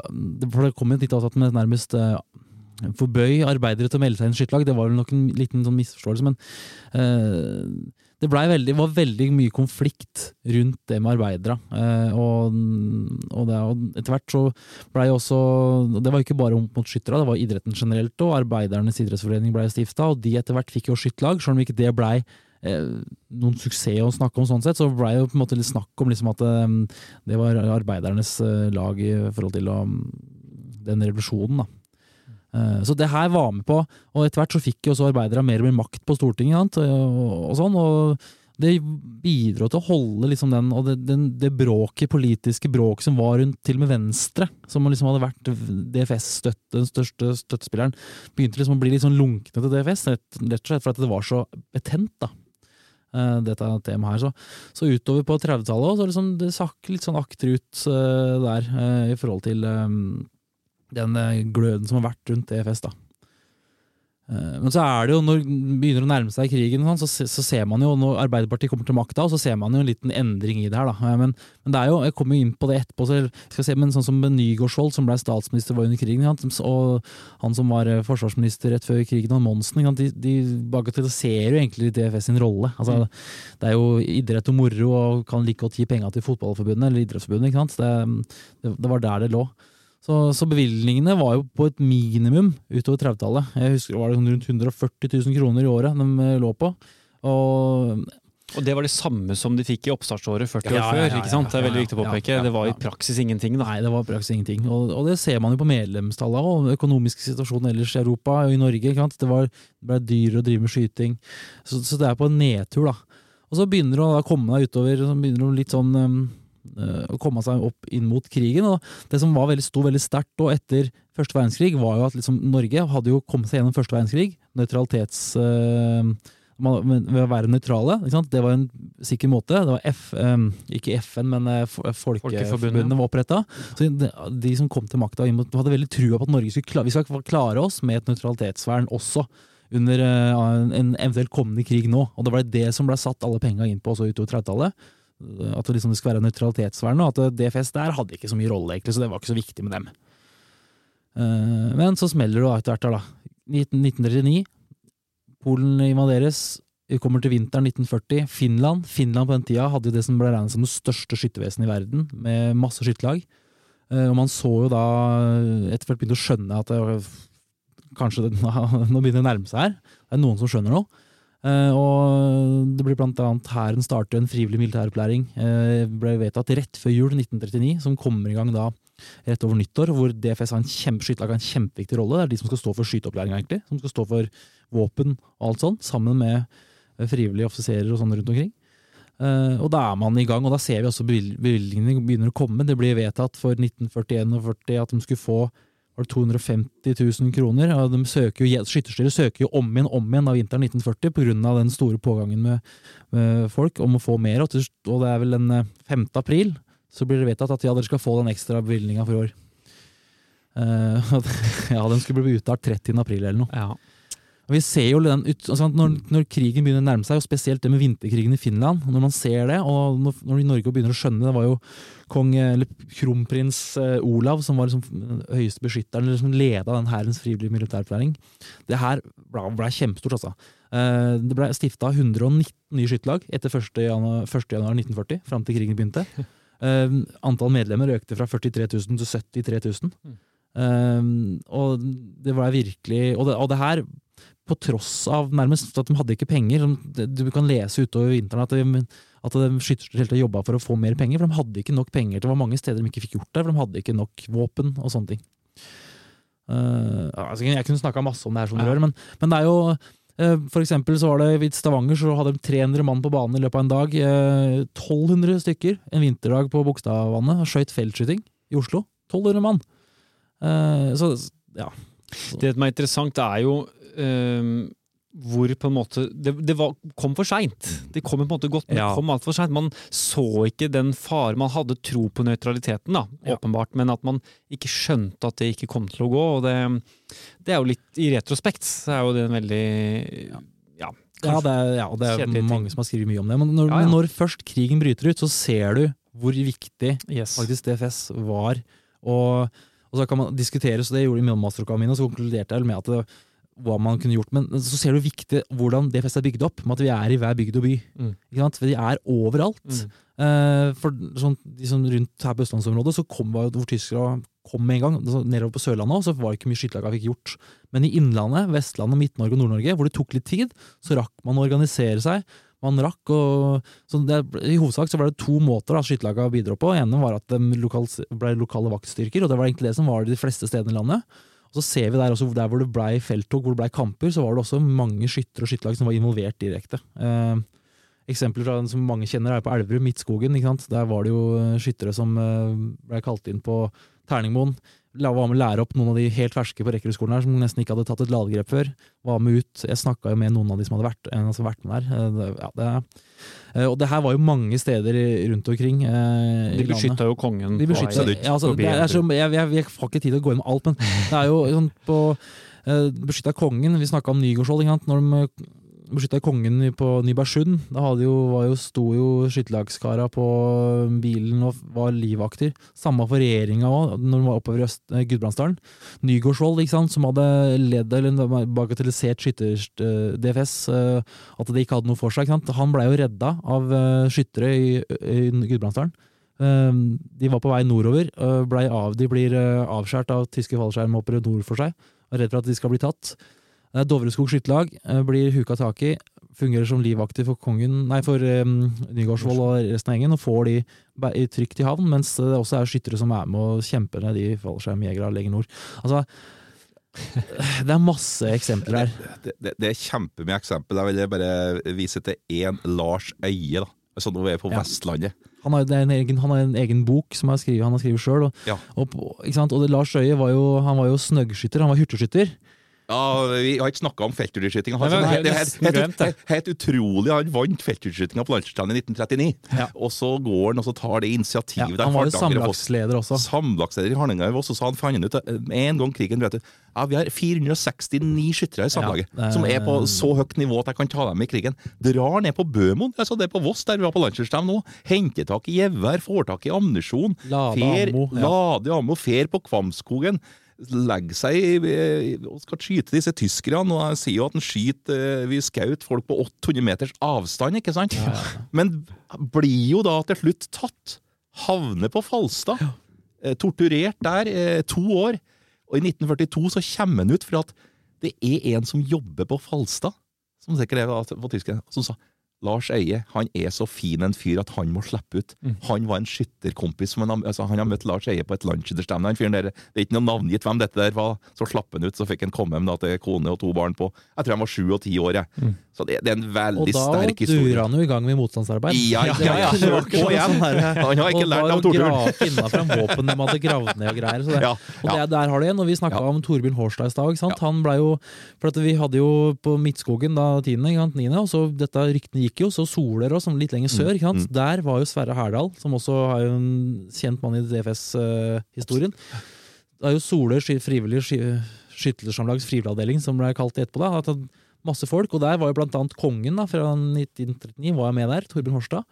For det kom jo litt av at med nærmest eh, forbøy arbeidere til å melde seg inn i skytterlag. Det var vel nok en liten sånn misforståelse, men eh, det veldig, var veldig mye konflikt rundt det med arbeidere. Eh, og, og, det, og etter hvert så blei også Det var ikke bare mot skyttere, det var idretten generelt og Arbeidernes idrettsforening blei stifta, og de etter hvert fikk jo skytterlag, selv om ikke det blei eh, noen suksess å snakke om sånn sett, så blei jo på en måte litt snakk om liksom at eh, det var arbeidernes lag i forhold til um, den revolusjonen, da. Eh, Så det her var med på, og etter hvert så fikk jo også arbeidere mer og mer makt på Stortinget, sant, og, sånn, og det bidro til å holde liksom den, og det, den, det bråket, politiske bråket som var rundt til og med Venstre, som liksom hadde vært DFS-støtte, den største støttespilleren, begynte liksom å bli litt sånn lunkne til DFS, rett, rett og slett for at det var så betent, da. eh, Dette temaet her. Så, så utover på 30-tallet så liksom det sakk litt sånn akterut uh, der, uh, i forhold til eh, den eh, gløden som har vært rundt EFS. da. Eh, Men så er det jo, når det begynner å nærme seg krigen, sånn, så, så ser man jo, når Arbeiderpartiet kommer til makta, så ser man jo en liten endring i det her. da. Eh, Men, men det er jo, jeg kommer jo inn på det etterpå, så skal se, men sånn som Nygaardsvold, som ble statsminister var under krigen, og han som var forsvarsminister rett før krigen, og Monsen, de, de bagatelliserer jo egentlig DFS sin rolle. Altså, Det er jo idrett og moro, og kan like godt gi penger til fotballforbundet eller idrettsforbundet. ikke sant? Det, det, det var der det lå. Så, så bevilgningene var jo på et minimum utover 30-tallet. Jeg husker det var sånn rundt 140 000 kroner i året de eh, lå på. Og Og det var det samme som de fikk i oppstartsåret 40 år Ja, før. ikke sant? Det er veldig viktig å påpeke. Det var i praksis ingenting. da. nei, det var i praksis ingenting. Og, og det ser man jo på medlemstallene og økonomiske situasjonen ellers i Europa og i Norge. Ikke sant? Det, var, det ble dyrere å drive med skyting. Så, så det er på en nedtur, da. Og så begynner det å komme deg utover, så begynner det litt sånn øh, å komme seg opp inn mot krigen. Og det som var veldig, sto veldig sterkt etter første verdenskrig, var jo at liksom Norge hadde jo kommet seg gjennom første verdenskrig. Nøytralitets... øh, ved å være nøytrale. Det var en sikker måte. Det var F, øh, ikke FN, men Folkeforbundet. Var oppretta. Så de, som kom til makta, hadde veldig trua på at Norge skulle klare, vi skal klare oss med et nøytralitetsvern også. Under en eventuelt kommende krig nå. Og det var det som ble satt alle penga inn på også utover 30-tallet. At det liksom skulle være nøytralitetsvern, og at DFS der hadde ikke så mye rolle, egentlig, så det var ikke så viktig med dem. Eh, Men så smeller det etter hvert, da. 1939. Polen invaderes. Vi kommer til vinteren 1940. Finland Finland på den tida hadde det som ble regnet som det største skyttervesenet i verden, med masse skytterlag. Eh, Og man så jo da etter hvert begynte å skjønne at det, kanskje det, *laughs* nå begynner det å nærme seg her. Det er noen som skjønner noe. Eh, og det blir blant annet Hæren starter en frivillig militæropplæring. Uh, ble vedtatt rett før jul 1939, som kommer i gang da rett over nyttår, hvor DFS har en kjempe, en kjempeviktig rolle. Det er de som skal stå for skyteopplæringa. Som skal stå for våpen og alt sånt, sammen med eh, frivillige offiserer og sånn rundt omkring. Eh, og da er man i gang, og da ser vi også bevilgningene begynner å komme. Det blir vedtatt for 1941 og 40 at de skulle få var det 250 000 kroner. Og de søker jo, Skytterstyret søker jo om igjen om igjen av vinteren 1940 pga. den store pågangen med, med folk om å få mer. Og, det er vel den eh, 5. april så blir det vedtatt at ja, dere skal få den ekstra bevilgninga for i år. Uh, *laughs* ja, den skulle bli utbetalt 30. april eller noe. Ja. Vi ser jo den ut, altså når, når krigen begynner å nærme seg, og spesielt det med vinterkrigen i Finland, når man ser det, og når, når Norge begynner å skjønne det, var jo kong, eller kronprins eh, Olav som var liksom høyeste beskytteren, eller som leda den hærens frivillige militærplæring. Det her ble, ble kjempestort, altså. Eh, Det ble stifta 119 nye skytterlag etter 1. januar, 1940, fram til krigen begynte. *laughs* Eh, Antall medlemmer økte fra 43 000 til 73 000. Mm. Eh, og det var virkelig Og det, og det her på tross av nærmest at de hadde ikke penger. Du kan lese utover vinteren at de, at de skytterfeltet jobba for å få mer penger, for de hadde ikke nok penger. Det var mange steder de ikke fikk gjort det, for de hadde ikke nok våpen og sånne ting. Uh, altså, jeg kunne snakka masse om det her, som dere hører, men, men det er jo uh, For eksempel så var det i Stavanger så hadde de 300 mann på banen i løpet av en dag. Uh, 1200 stykker en vinterdag på Bogstadvannet og skøyt feltskyting i Oslo. 1200 mann! Eh, så ja. Det som er interessant, er jo ehm, hvor på en måte Det, det var, kom for seint. Det kom på en måte godt, men Ja. kom altfor seint. Man så ikke den fare Man hadde tro på nøytraliteten, da, Ja. åpenbart, men at man ikke skjønte at det ikke kom til å gå. og Det, det er jo litt I retrospekt så er jo det en veldig Ja. Ja, det er, ja, det er mange ting. som har skrevet mye om det. Men når, når først krigen bryter ut, så ser du hvor viktig Yes. faktisk DFS var. Og, og så kan man diskutere, så det gjorde jeg i masteroppgaven min, og så konkluderte jeg med at det, hva man kunne gjort. Men så ser du viktig hvordan DFS er bygd opp, med at vi er i hver bygd og by. Mm. For de er overalt. Mm. Uh, for sånn, de som rundt her på østlandsområdet, så kom var jo hvor tyskere kom med en gang. Så nedover på Sørlandet også, så var det ikke mye skytterlag fikk gjort. Men i Innlandet, Vestlandet, Midt-Norge og Nord-Norge, hvor det tok litt tid, så rakk man å organisere seg. Man rakk det, I hovedsak så var det to måter skytterlagene bidro på. Den ene var at de lokal, ble lokale vaktstyrker, og det var egentlig det som var de fleste stedene i landet. Og så ser vi der også der hvor det blei felttog, hvor det blei kamper, så var det også mange skyttere og skytterlag som var involvert direkte. Eh, Eksempler fra som mange kjenner er på Elverum, Midtskogen. Der var det jo eh, skyttere som eh, ble kalt inn på Terningmoen. La- Var med å lære opp noen av de helt ferske på Rekkerudskolen her, som nesten ikke hadde tatt et ladegrep før. Var med ut. Jeg snakka jo med noen av de som hadde vært, en som vært med der. Eh, Ja, det, eh, og det her var jo mange steder rundt omkring eh, De beskytta jo kongen De på beskytter, vei. ja, altså, så, jeg, jeg, jeg har ikke tid til å gå inn med alt, men det er jo sånn på uh, Beskytta kongen, vi snakka om sant? Når de beskytta kongen på Nybergsund, da hadde jo, var jo, sto jo skytterlagskara på bilen og var livvakter. Samme for regjeringa òg, når de var oppover i eh, Gudbrandsdalen. Nygaardsvold, som hadde ledd eller bagatellisert skytter-DFS, eh, at det ikke hadde noe for seg. Han blei jo redda av eh, skyttere i, i Gudbrandsdalen. De var på vei nordover. av, de blir avskåret av tyske fallskjermhoppere nord for seg. Er redd for at de skal bli tatt. Uh, Dovreskog skytterlag uh, blir huka tak i. Fungerer som livvakter for kongen, nei, for um, Nygaardsvold og resten av gjengen. Og får de trygt i havn, mens det også er skyttere som er med og kjemper ned de fallskjermjegerne lenger nord. Altså, det er masse eksempler her. *laughs* Det, det, det er kjempemye eksempel. Jeg vil bare vise til én Lars Øie. da. Altså Nå er vi på Ja. Vestlandet. Han har, er en egen, han har en egen bok som han har skrevet, sjøl. Og, Ja. og, og Lars Øie var jo, han var jo snøggskytter, han var hurtigskytter. Ja, Vi har ikke snakka om feltutdyrskytinga. Nei, Altså, det, har det, det, er helt, det. utrolig. Han vant feltutdyrskytinga på landslagsstevnet i 1939. Ja. Og så går han og så tar det initiativet der. han var jo samlagsleder også. Samlagsleder i Hardanger og så sa han funnet ut eh, med en gang krigen brøt ut ja, vi har 469 skyttere i samlaget, Ja, er- som er på så høyt nivå at jeg kan ta dem i krigen. Drar ned på Bømoen, altså det er på Voss, der vi var på landslagsstevne nå. Henter tak i gevær, får tak i ammunisjon. Lade ammo, ja. lade ammo, fer på Kvamskogen. Legger seg i, og skal skyte disse tyskerne. Og jeg sier jo at han skyter eh, Vi skjøt folk på 800 meters avstand, ikke sant? Men blir jo da til slutt tatt. Havner på Falstad. Ja. Torturert der eh, to år. Og i 1942 så kommer han ut for at det er en som jobber på Falstad, som sikkert er på tyskerne, som sa Lars Eie han er så fin en fyr at han må slippe ut. Mm. Han var en skytterkompis. som Han, altså, han har møtt Lars Eie på et der, Det er ikke noe navngitt hvem dette der var. Så slapp han ut, så fikk han komme hjem da, til kone og to barn på Jeg tror han var sju og ti år. Jeg. Mm. Så det, det er en veldig sterk historie. Og da durer han jo i gang med motstandsarbeid. Ja, ja, ja. ja. *laughs* det var ikke På noe igjen. sånn her- Han har ikke og lært av jo Og finna fram våpen de hadde gravd ned og greier. Så det, Ja, og det, der har du en, og vi snakka Ja. om Torbjørn Hårstad i stad. Han ble jo, for at Vi hadde jo på Midtskogen da tiende, niende, og så dette ryktene gikk jo, så Soler og sånn litt lenger sør. ikke sant? mm. Der var jo Sverre Herdal, som også er jo en kjent mann i DFS-historien. Det er jo Soler sky- frivillig sky- skyttersamlags frivilligavdeling som ble kalt etterpå. da, har tatt masse folk, og der var jo blant annet kongen da, fra 1939 var jeg med der, Torbjørn Horstad.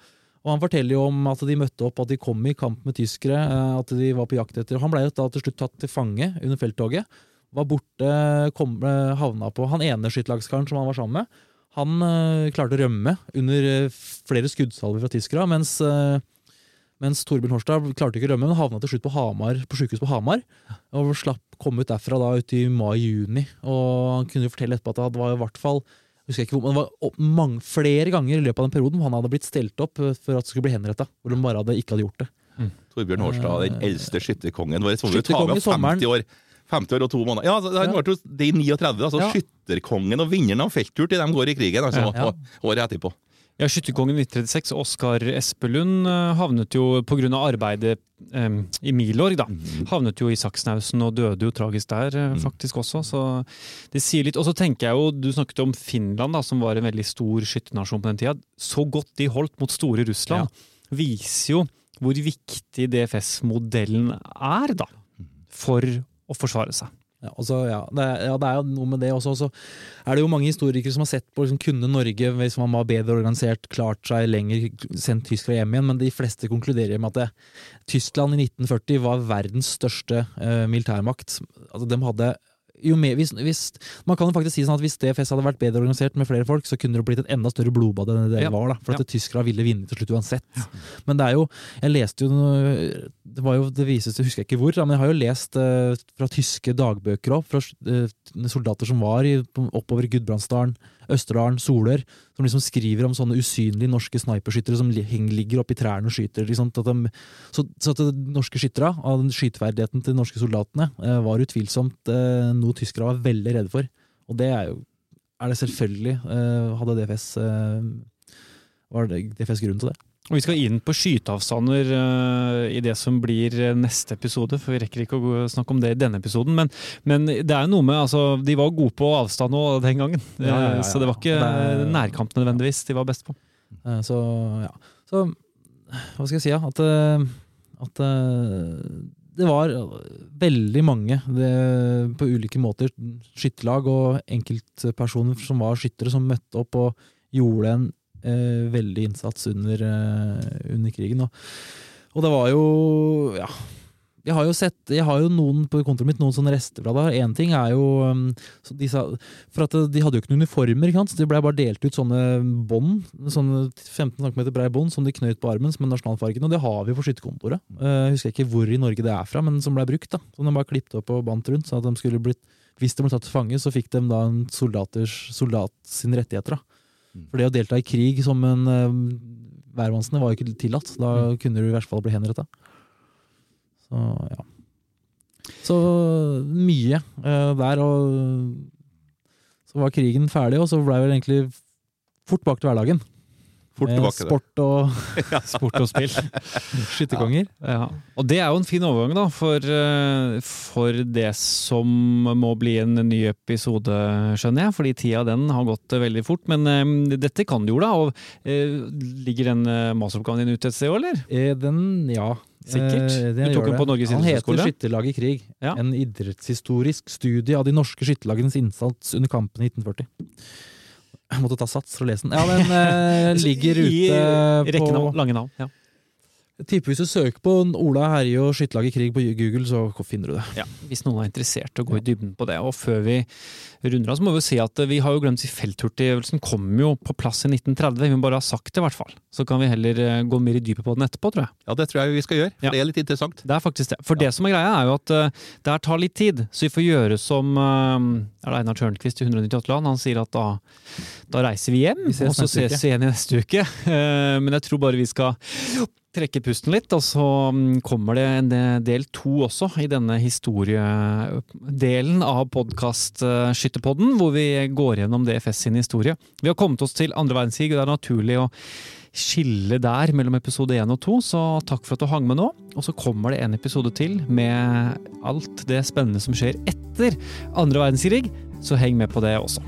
Og han forteller jo om at de møtte opp, at de kom i kamp med tyskere, eh, at de var på jakt etter Han ble jo da til slutt tatt til fange under felttoget. Var borte, kom, eh, havna på Han ene skytterlagskaren som han var sammen med, Han eh, klarte å rømme under eh, flere skuddsalver fra tyskere, mens, eh, mens Torbjørn Horstad klarte ikke å rømme, men havna til slutt på, Hamar, på sykehus på Hamar. Og slapp komme ut derfra da ut i mai-juni. Og han kunne jo fortelle etterpå at det var i hvert fall husker jeg ikke hvor, men det var mange, flere ganger i løpet av den perioden hvor han hadde blitt stelt opp for at det skulle bli henretta. Hvor de bare hadde, ikke hadde gjort det. Torbjørn Hårstad, den eldste skytterkongen vår. Så må vi ta med i sommeren. 50 år. 50 år og to måneder. Ja, altså, han Ja. ble jo det i 39, altså Ja. skytterkongen og vinneren av felttur til de går i krigen, altså, Ja. året etterpå. Ja, Skytterkongen 1936, Oskar Espelund, eh, havnet jo pga. arbeidet eh, i Milorg, da. Havnet jo i Saksnausen og døde jo tragisk der, eh, faktisk også. Så det sier litt. Og så tenker jeg jo, du snakket om Finland, da, som var en veldig stor skytternasjon på den tida. Så godt de holdt mot store Russland, viser jo hvor viktig DFS-modellen er, da. For å forsvare seg. Ja, også, ja, det, ja, det er jo noe med det også. Og så er det jo mange historikere som har sett på liksom, kunne Norge, hvis man var bedre organisert, klart seg lenger, sendt tyskere hjem igjen, men de fleste konkluderer med at det, Tyskland i 1940 var verdens største eh, militærmakt. Altså, de hadde jo mer, hvis, hvis, man kan jo faktisk si sånn at hvis DFS hadde vært bedre organisert med flere folk, så kunne det blitt et enda større blodbad enn det Ja. var. da, For at Ja. tyskerne ville vinne til slutt uansett. Men det er jo Jeg leste jo Det var jo, det vises, jeg husker ikke hvor, men jeg har jo lest eh, fra tyske dagbøker òg, fra eh, soldater som var i, oppover Gudbrandsdalen, Østerdalen, Solør, som liksom skriver om sånne usynlige norske sniperskyttere som ligger oppi trærne og skyter. Liksom, at de, så, så at de norske skytterne, av skyteverdigheten til de norske soldatene, eh, var utvilsomt eh, noe tyskere var veldig redde for. Og det er jo er det selvfølgelig eh, hadde DFS var det DFS grunn til det? Og vi skal inn på skyteavstander uh, i det som blir eh, neste episode, for vi rekker ikke å snakke om det i denne episoden. Men, men det er jo noe med altså, De var gode på avstand òg den gangen, Ja, ja, ja, så det var ikke Det nærkamp nødvendigvis de var best på. Uh, Så ja. Så hva skal jeg si, ja? At, at det var veldig mange det, på ulike måter skytterlag og enkeltpersoner som var skyttere, som møtte opp og gjorde en veldig innsats under, eh, under krigen. Og, og det var jo Ja. Jeg har jo sett, jeg har jo noen på kontoret mitt noen sånne rester fra det. Én ting er jo um, de, sa, For at de hadde jo ikke noen uniformer, ikke sant? så De ble bare delt ut sånne bånd. Sånne 15 cm brei bånd som de knøt på armen som er nasjonalfargen. Og det har vi på skytterkontoret. Uh, jeg husker ikke hvor i Norge det er fra, men som ble brukt. da. Som de bare klippet opp og bandt rundt. så at de skulle blitt, Hvis de ble tatt til fange, så fikk de da en soldaters, soldat sine rettigheter. da. For det å delta i krig som en uh, var jo ikke tillatt. Da kunne du i hvert fall bli henrettet. Så ja. Så mye uh, der, og så var krigen ferdig, og så blei vel egentlig fort bak til hverdagen. Fort tilbake. det. sport og *laughs* Sport og spill. *laughs* skytterkonger. Ja. Og det er jo en fin overgang da, for, eh, for det som må bli en ny episode, skjønner jeg. Fordi tida den har gått eh, veldig fort. Men um, dette kan du jo da. Og, uh, ligger den uh, masteroppgaven din ute et sted òg, eller? Eh, Den, ja. Sikkert. Eh, Du tok den på Norges Norges Han heter Skytterlag i krig. Ja. En idrettshistorisk studie av de norske skytterlagenes innsats under kampen i 1940. Jeg måtte ta sats for å lese den. Ja, den eh, *laughs* ligger I ute på Rekkenavn, lange navn. Ja. Jeg tipper Hvis du søker på Ola Herje og skytterlag i krig på Google, så finner du det. Ja, hvis noen er interessert i å gå i dybden på det. Og før vi runder av, så må vi si at vi har jo glemt å si felthurtigøvelsen kom jo på plass i 1930. Vi må bare ha sagt det, i hvert fall. Så kan vi heller eh, gå mer i dypet på den etterpå, tror jeg. Ja, det tror jeg vi skal gjøre. for Ja. Det er litt interessant. Det er faktisk det. For det som er greia, er jo at uh, det her tar litt tid. Så vi får gjøre som uh, er det Einar Tørnquist i 198 land. Han sier at da, da reiser vi hjem, Vi og så ses vi igjen i neste uke. Uh, *laughs* men jeg tror bare vi skal trekke pusten litt, og så mm, kommer det en del to også i denne historiedelen av podkast Skytterpodden, hvor vi går gjennom DFS sin historie. Vi har kommet oss til andre verdenskrig, og det er naturlig å skille der mellom episode 1 og 2, så takk for at du hang med nå. Og så kommer det en episode til med alt det spennende som skjer etter andre verdenskrig, så heng med på det også.